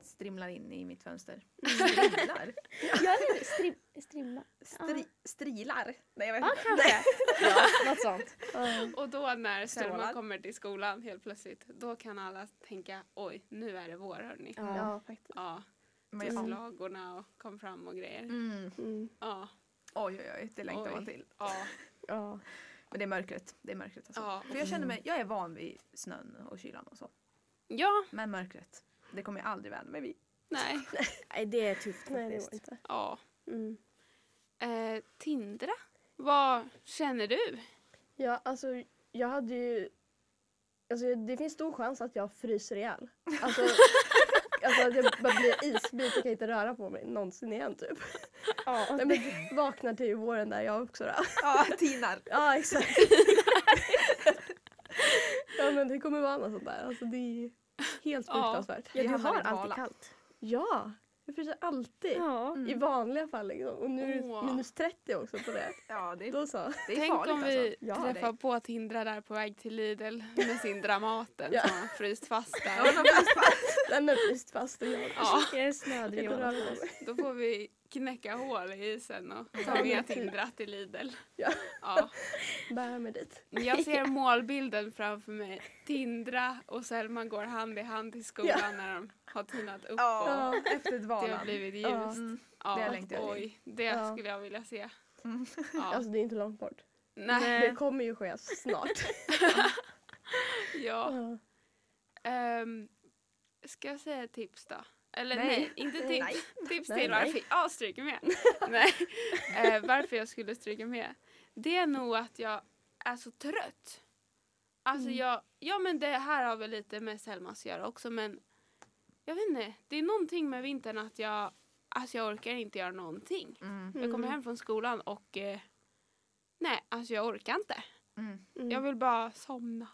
strimlar in i mitt fönster. Strimlar? Ja, strim, strimla. Stri, strilar? Nej jag vet Ja, inte. kanske. Ja, något sånt. Ja. Och då när Selma kommer till skolan helt plötsligt, då kan alla tänka oj, nu är det vår hörni. Ja. ja, faktiskt. Ja, Men jag, slagorna och kom fram och grejer. mm. Mm. Ja, Oj oj oj, det längtar man Oj. till. ja. Ja. Men det är mörkret. Det är mörkret alltså. Ja. För jag känner mig, jag är van vid snön och kylan och så. Ja, Men mörkret, det kommer jag aldrig vänja mig vid. nej, Nej det är tufft Nej, det faktiskt. inte. ja. Mm. Eh, Tindra, vad känner du? Ja, alltså jag hade ju... Alltså det finns stor chans att jag fryser ihjäl. Alltså, alltså att jag bara blir isbit och kan inte röra på mig någonsin igen typ. Ja, Nej, men vaknar till våren där jag också då. Ja, tinar. Ja exakt. ja men det kommer vara något sånt där. Alltså det är helt Ja. fruktansvärt. ja Vi du har alltid kallt. Ja, jag fryser alltid. Ja. I vanliga fall liksom. Och nu är det Åh. minus 30 också på det. Ja, det är, Då så. det är Tänk farligt om vi alltså. Ja, träffar på Tindra där på väg till Lidl med sin Dramaten Ja. som har fryst fast Ja, där. men visst, Den är fryst fast och jag Ja, Jag är snödrig. då får vi knäcka hål i isen och ta Ja, med. Tindra till Lidl. Ja. Ja. Bär mig dit. Jag ser målbilden framför mig. Tindra och Selma går hand i hand till skolan när de har tinat upp och Ja, efter det har dvalan. blivit ljust. Ja. Mm. Ja, det oj, det Ja. skulle jag vilja se. Mm. Ja. Alltså det är inte långt bort. Nej, Det kommer ju ske snart. ja. Ja. Ehm, ska jag säga ett tips då? Eller nej, Nej. inte tips. Nej. Tips Nej, till nej. varför jag stryker med. nej. Eh, varför jag skulle stryka med. Det är nog att jag är så trött. Alltså Mm. jag, ja men det här har väl lite med Selmas att göra också men jag vet inte, det är någonting med vintern att jag, alltså jag orkar inte göra någonting. Mm. Jag kommer hem från skolan och eh, nej, alltså jag orkar inte. Mm. Mm. Jag vill bara somna.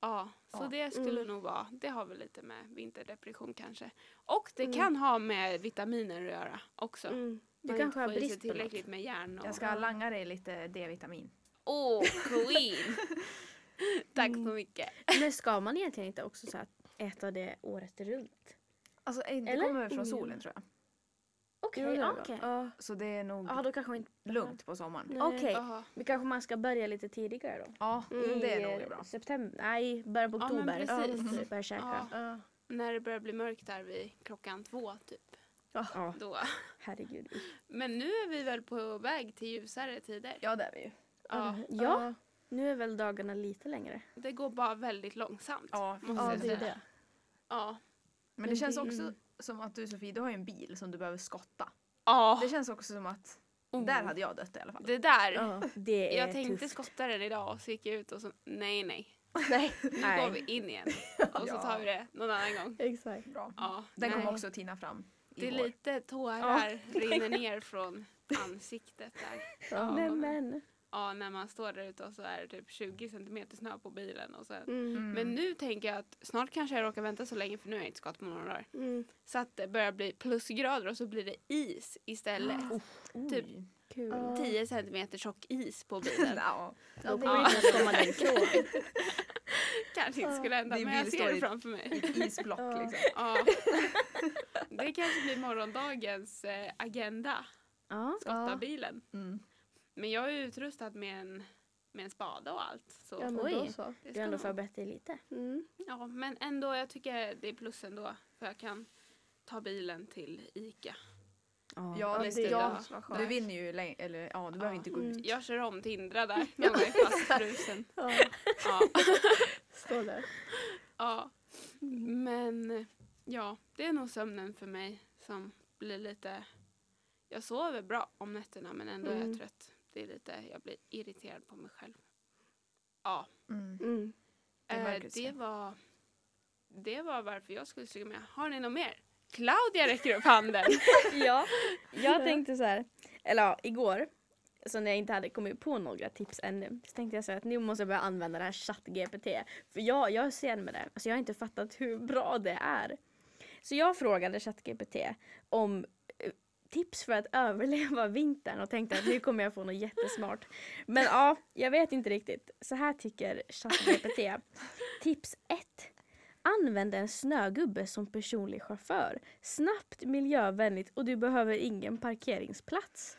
Ja, så Ja. det skulle Mm. nog vara, det har väl lite med vinterdepression kanske. Och det Mm. kan ha med vitaminer att göra också. Mm. Du Man kanske inte har brist på något. tillräckligt med järn. Och... Jag ska langa dig lite D-vitamin. Åh, queen! Tack så mycket. Men ska man egentligen inte också så äta det året runt? Alltså eh, det Eller? kommer från Mm. solen tror jag. Okej, ja, bra. okej. Ja. Så det är nog Ja, då kanske inte lugnt på sommaren. Okej, Jaha. men kanske man ska börja lite tidigare då? Ja, Mm, det är nog bra. September? Nej, början på Ja, oktober. precis. Ja, börja käka. Ja. Ja. När det börjar bli mörkt där vid klockan två typ. Ja, Då. herregud. Men nu är vi väl på väg till ljusare tider. Ja det är vi ju. Ja, Ja, nu är väl dagarna lite längre. det går bara väldigt långsamt. Ja, måste Ja, det är säga. det. Ja. Men det känns det- också som att du Sofie, du har ju en bil som du behöver skotta. Ja. Det känns också som att Oh. där hade jag dött i alla fall. Det där. Ja, det är Jag tänkte tufft. skotta den idag och så gick jag ut och så nej nej. Nej, Nu går vi in igen. Och så Ja. tar vi det någon annan gång. exakt. Bra. Ja, Den nej. kommer också tina fram i Det är vår. lite tårar rinner ner från ansiktet där. Ja. Nej men. Ja, när man står där ute och så är det typ 20 centimeter snö på bilen. Och sen. Mm. Mm. Men nu tänker jag att snart kanske jag råkar vänta så länge för nu har jag inte skott på några dagar. Mm. Så att det börjar bli plusgrader och så blir det is istället. Typ Oj. Kul. Ja. 10 centimeter tjock is på bilen. Ja, Då det är- inte komma därifrån. kanske inte skulle hända men jag ser det framför mig. ett isblock Ja. liksom. Ja. Det kanske blir morgondagens eh, agenda. Ja. Skotta Ja. bilen. Mm. Men jag är utrustad med en, med en spade och allt. Så Ja men Oj. då så. det Du har ändå förberett dig lite. Mm. Ja, men ändå, jag tycker det är plus ändå. För jag kan ta bilen till ICA. Ja, Ja, det är ja. ja. Du vinner ju länge, eller ja du behöver inte gå Mm. ut. Jag kör om Tindra där när jag är fastfrusen. Ja, Ja. stå där. ja. Men ja, det är nog sömnen för mig som blir lite... Jag sover bra om nätterna men ändå är Mm. jag trött. Det är lite, jag blir irriterad på mig själv. Ja, Mm. Mm. Det är eh, det var, det var varför jag skulle stryka med. Har ni något mer? Claudia räcker upp handen. Ja, jag tänkte så här, eller ja, igår, så när jag inte hade kommit på några tips ännu, så tänkte jag så här att nu måste jag börja använda det här ChatGPT. För jag, jag är sen med det, alltså jag har inte fattat hur bra det är. Så jag frågade ChatGPT om tips för att överleva vintern och tänkte att nu kommer jag få något jättesmart. Men ja, jag vet inte riktigt. Så här tycker ChatGPT. Tips 1. Använd en snögubbe som personlig chaufför. Snabbt, miljövänligt och du behöver ingen parkeringsplats.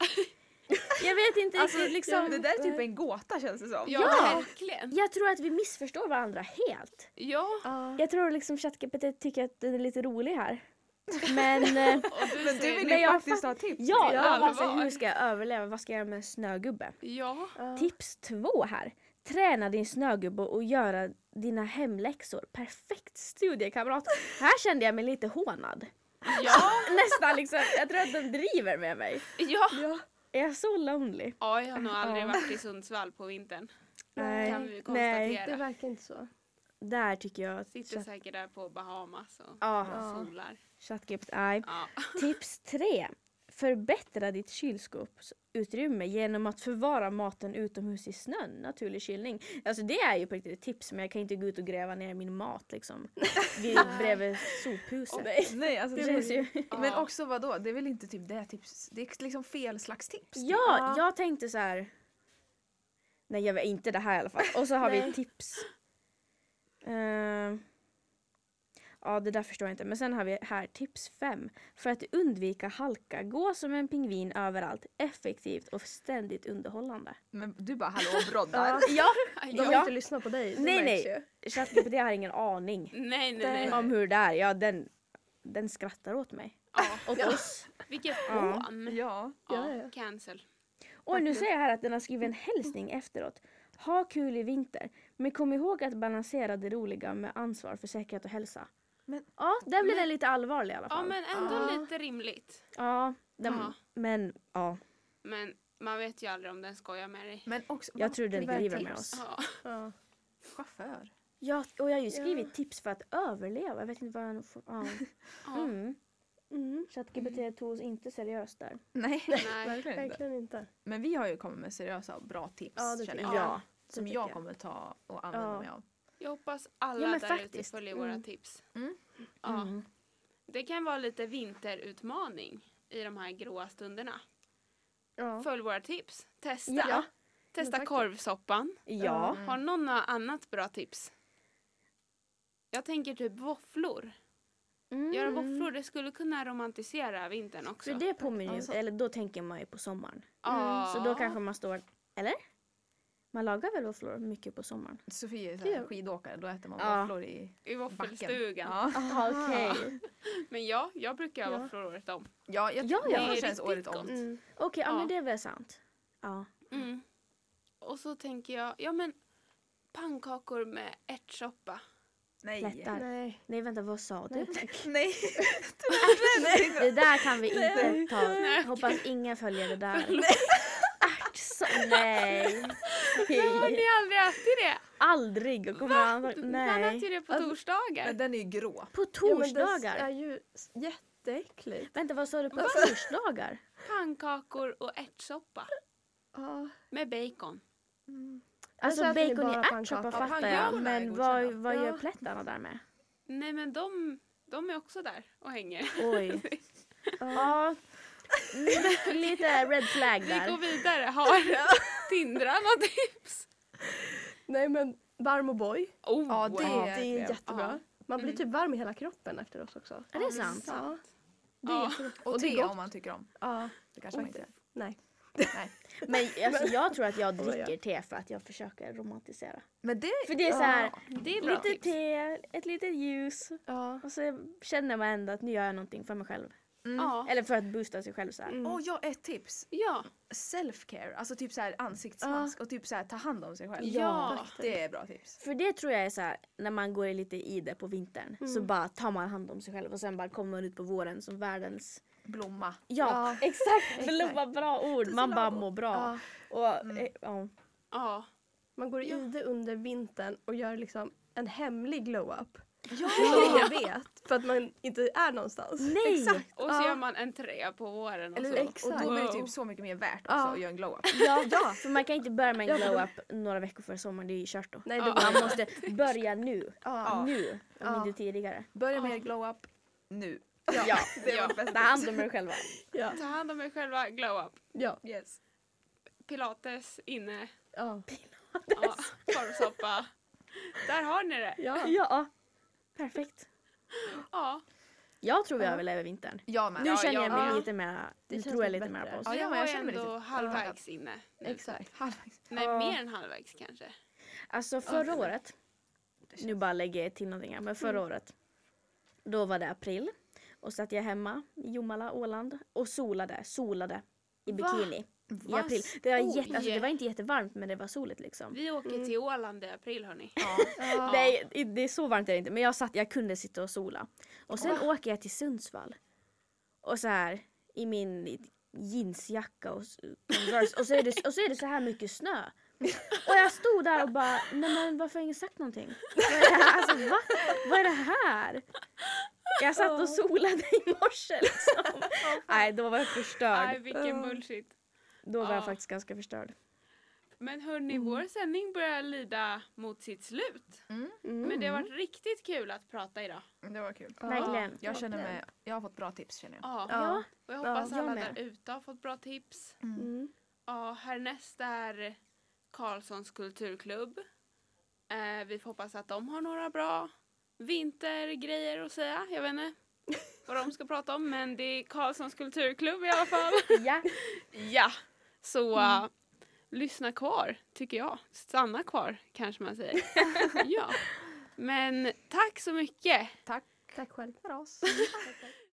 Jag vet inte Alltså, riktigt liksom. det där är typ en gåta känns det som. Ja, Ja. verkligen. Jag tror att vi missförstår varandra helt. Ja, Ja. Jag tror liksom ChatGPT tycker att den är lite rolig här. Men eh, Och du Men du vill Men ju jag faktiskt ha tips. ja, är jag bara, så allvar. hur ska jag överleva? Vad ska jag göra med snögubbe? ja. Ja. Tips två här. Träna din snögubbe och göra dina hemläxor. Perfekt studiekamrat. Här kände jag mig lite hånad. Ja, Nästan liksom, jag tror att de driver med mig. ja. Ja. Är jag så lonely? ja, jag har nog aldrig Ja. varit i Sundsvall på vintern. Nej, Kan vi nej. konstatera. Det verkar inte så. Där tycker jag Sitter chat- säkert där på Bahamas och ja, Ja. solar. ChatGPT, nej. Ja. Tips tre. Förbättra ditt kylskåpsutrymme genom att förvara maten utomhus i snön. Naturlig kylning. Alltså det är ju på riktigt ett tips men jag kan inte gå ut och gräva ner min mat liksom. Vid, bredvid sophuset. Nej, alltså det det ju... Men Ja. också vad då? Det är väl inte typ det tips? Det är liksom fel slags tips. typ. Ja, jag tänkte så här. Nej jag vet inte det här i alla fall. Och så har vi Nej. tips. Eh, ja det där förstår jag inte. Men sen har vi här tips 5. För att undvika halka, gå som en pingvin överallt. Effektivt och ständigt underhållande. Men du bara hallå broddar. Ja. Ja, De vill Ja. inte lyssna på dig. Nej, nej. ChatGPT har ingen aning Nej, nej, nej. om hur det är. Ja, den, den skrattar åt mig. Ja. Åt oss. Vilket Ja. hån. Ja. Ja, Ja, ja. cancel. Och nu ser jag här att den har skrivit en hälsning efteråt. Ha kul i vinter, men kom ihåg att balansera det roliga med ansvar för säkerhet och hälsa. Men- ja, där blir den lite allvarlig i alla Ja, fall. men ändå Ja. lite rimligt. Ja, den, Ja. men ja, Men man vet ju aldrig om den skojar med dig. Men också, jag tror den driver med oss. Ja. Ja. chaufför. Ja, och jag har ju skrivit tips för att överleva. Jag vet inte vad jag får... Ja. Ja. Mm. Mm. ChatGPT tog oss inte seriöst där. Nej, Nej. verkligen inte. Inte. Men vi har ju kommit med seriösa och bra tips Ja, känner jag. Ja, Som jag jag. kommer ta och använda Ja. mig av. Jag hoppas alla Ja, där ute följer Mm. våra tips. Mm. Ja. Mm. Det kan vara lite vinterutmaning i de här gråa stunderna. Ja. Följ våra tips. Testa. Ja. Testa faktiskt. korvsoppan. Ja. Mm. Har någon något annat bra tips? Jag tänker typ våfflor. Mm. Göra våfflor, det skulle kunna romantisera vintern också. För det påminner ju, Alltså. eller då tänker man ju på sommaren. ja. Så då kanske man står, eller? Man lagar väl våfflor mycket på sommaren? Sofie är så här skidåkare, då äter man Ja. våfflor i I våffelstugan. Ja. Jaha okej. Men ja, jag brukar ha Ja. våfflor året om. Ja, jag, Ja, ja, det känns året om. Mm. Okej, ja Ja. men det är väl sant. Ja. Mm. Och så tänker jag, ja men pannkakor med ärtsoppa. Nej. Lättar. Nej. Nej vänta, vad sa du? Nej. Det där kan vi inte Nej. ta. Nej. Hoppas ingen följer det där. Nej. Har ni aldrig ätit det? Aldrig. Och kommer Man an- äter nej. ju det på Alltså, torsdagar. Men den är ju grå. På Ja, men det är torsdagar? ju jätteäckligt. Vänta vad sa du? På torsdagar? Pannkakor och ärtsoppa. Ja. Med bacon. Alltså äter ni bacon i ärtsoppa fattar Ja, jag. Men vad, vad gör Ja. plättarna där med? Nej men de, de är också där och hänger. Oj. Ja. Lite red flag Vi går där. vidare. Har Tindra något tips? Nej men varm och boy. Oh, Ja, det Det är jättebra. Man blir Mm. typ varm i hela kroppen efteråt också. Är det sant? Ja. Det är Ja. Och det är te om man tycker om. Ja. Det kanske man inte gör. Nej. Nej. Men alltså, jag tror att jag ja. dricker te för att jag försöker romantisera. Men det... För det är så här, Det är lite tips. te, ett litet ljus. Ja. Och så känner man ändå att nu gör jag någonting för mig själv. Mm. Ja. Eller för att boosta sig själv så här. Mm. Och jag ett tips. ja. Self-care, alltså typ så här ansiktsmask och typ så här ta hand om sig själv. Ja. Det är bra tips. För det tror jag är så här, när man går lite i det på vintern så Mm. bara tar man hand om sig själv och sen bara kommer man ut på våren som världens... Blomma. Ja, Ja, exakt! Blomma, bra ord! Man bara mår bra. Ja. Och, Mm. eh, ja. Ja. Man går i Ja. det under vintern och gör liksom en hemlig glow-up. Ja! Ingen vet för att man inte är någonstans. Nej! Exakt. Och så Ja. gör man entré på våren. Och Eller så. hur? Och Exakt. då blir det typ så mycket mer värt också Ja. att göra en glow-up. Ja, ja, för man kan inte börja med en Ja, då- glow-up några veckor före sommaren, det är ju kört då. Nej, det Ja. går Man måste börja nu, Ja. nu, om Ja. inte tidigare. Börja med er glow-up nu. Ja, Det Ja. var bäst. ta hand om er själva. Ja. Ta hand om er själva, glow up. Ja. Yes. Pilates inne, Ja. ja, korvsoppa. Där har ni det. Ja. Perfekt. Ja. Jag tror vi Ja. överlever vintern. Jag med. Nu Ja, känner jag jag mig lite mer, nu känns tror jag lite mer på oss. Ja, jag jag, jag känner ändå halvvägs inne. nu. Exakt. halvvägs. Nej, Ja. mer än halvvägs kanske. Alltså förra året, nu bara lägger jag till någonting här, men förra året, då var det april. Och satt jag hemma i Jomala, Åland och solade, solade i Va? I Va? april. Det var, Oj. jätte, alltså, det var inte jättevarmt men det var soligt liksom. Vi åker till Åland i april hörni. Ja. Nej, det är så varmt är det inte. Men jag satt, jag kunde sitta och sola. Och sen åker jag till Sundsvall. Och så här i min jeansjacka och Converse. Och så, är det, och så är det så här mycket snö. Och jag stod där och bara, nej men varför har ingen sagt någonting? Vad är det här? Alltså va? Vad är det här? Jag satt och solade i morse liksom. Nej, då var jag Nej förstörd. vilken bullshit. Då var Ja. jag faktiskt ganska förstörd. Men hörni, vår sändning börjar lida mot sitt slut. Mm, Men det har varit riktigt kul att prata idag. det var kul. Verkligen. Jag känner mig, jag har fått bra tips känner jag. Ja. Ja. Och jag hoppas Ja, jag alla med. där ute har fått bra tips. Mm. Ja, härnäst är Karlssons kulturklubb. Eh, vi får hoppas att de har några bra vintergrejer att säga. Jag vet inte vad de ska prata om men det är Karlssons kulturklubb i alla fall. Ja. ja, så uh, lyssna kvar tycker jag. Stanna kvar kanske man säger. ja. Men tack så mycket. Tack Tack själv. för oss.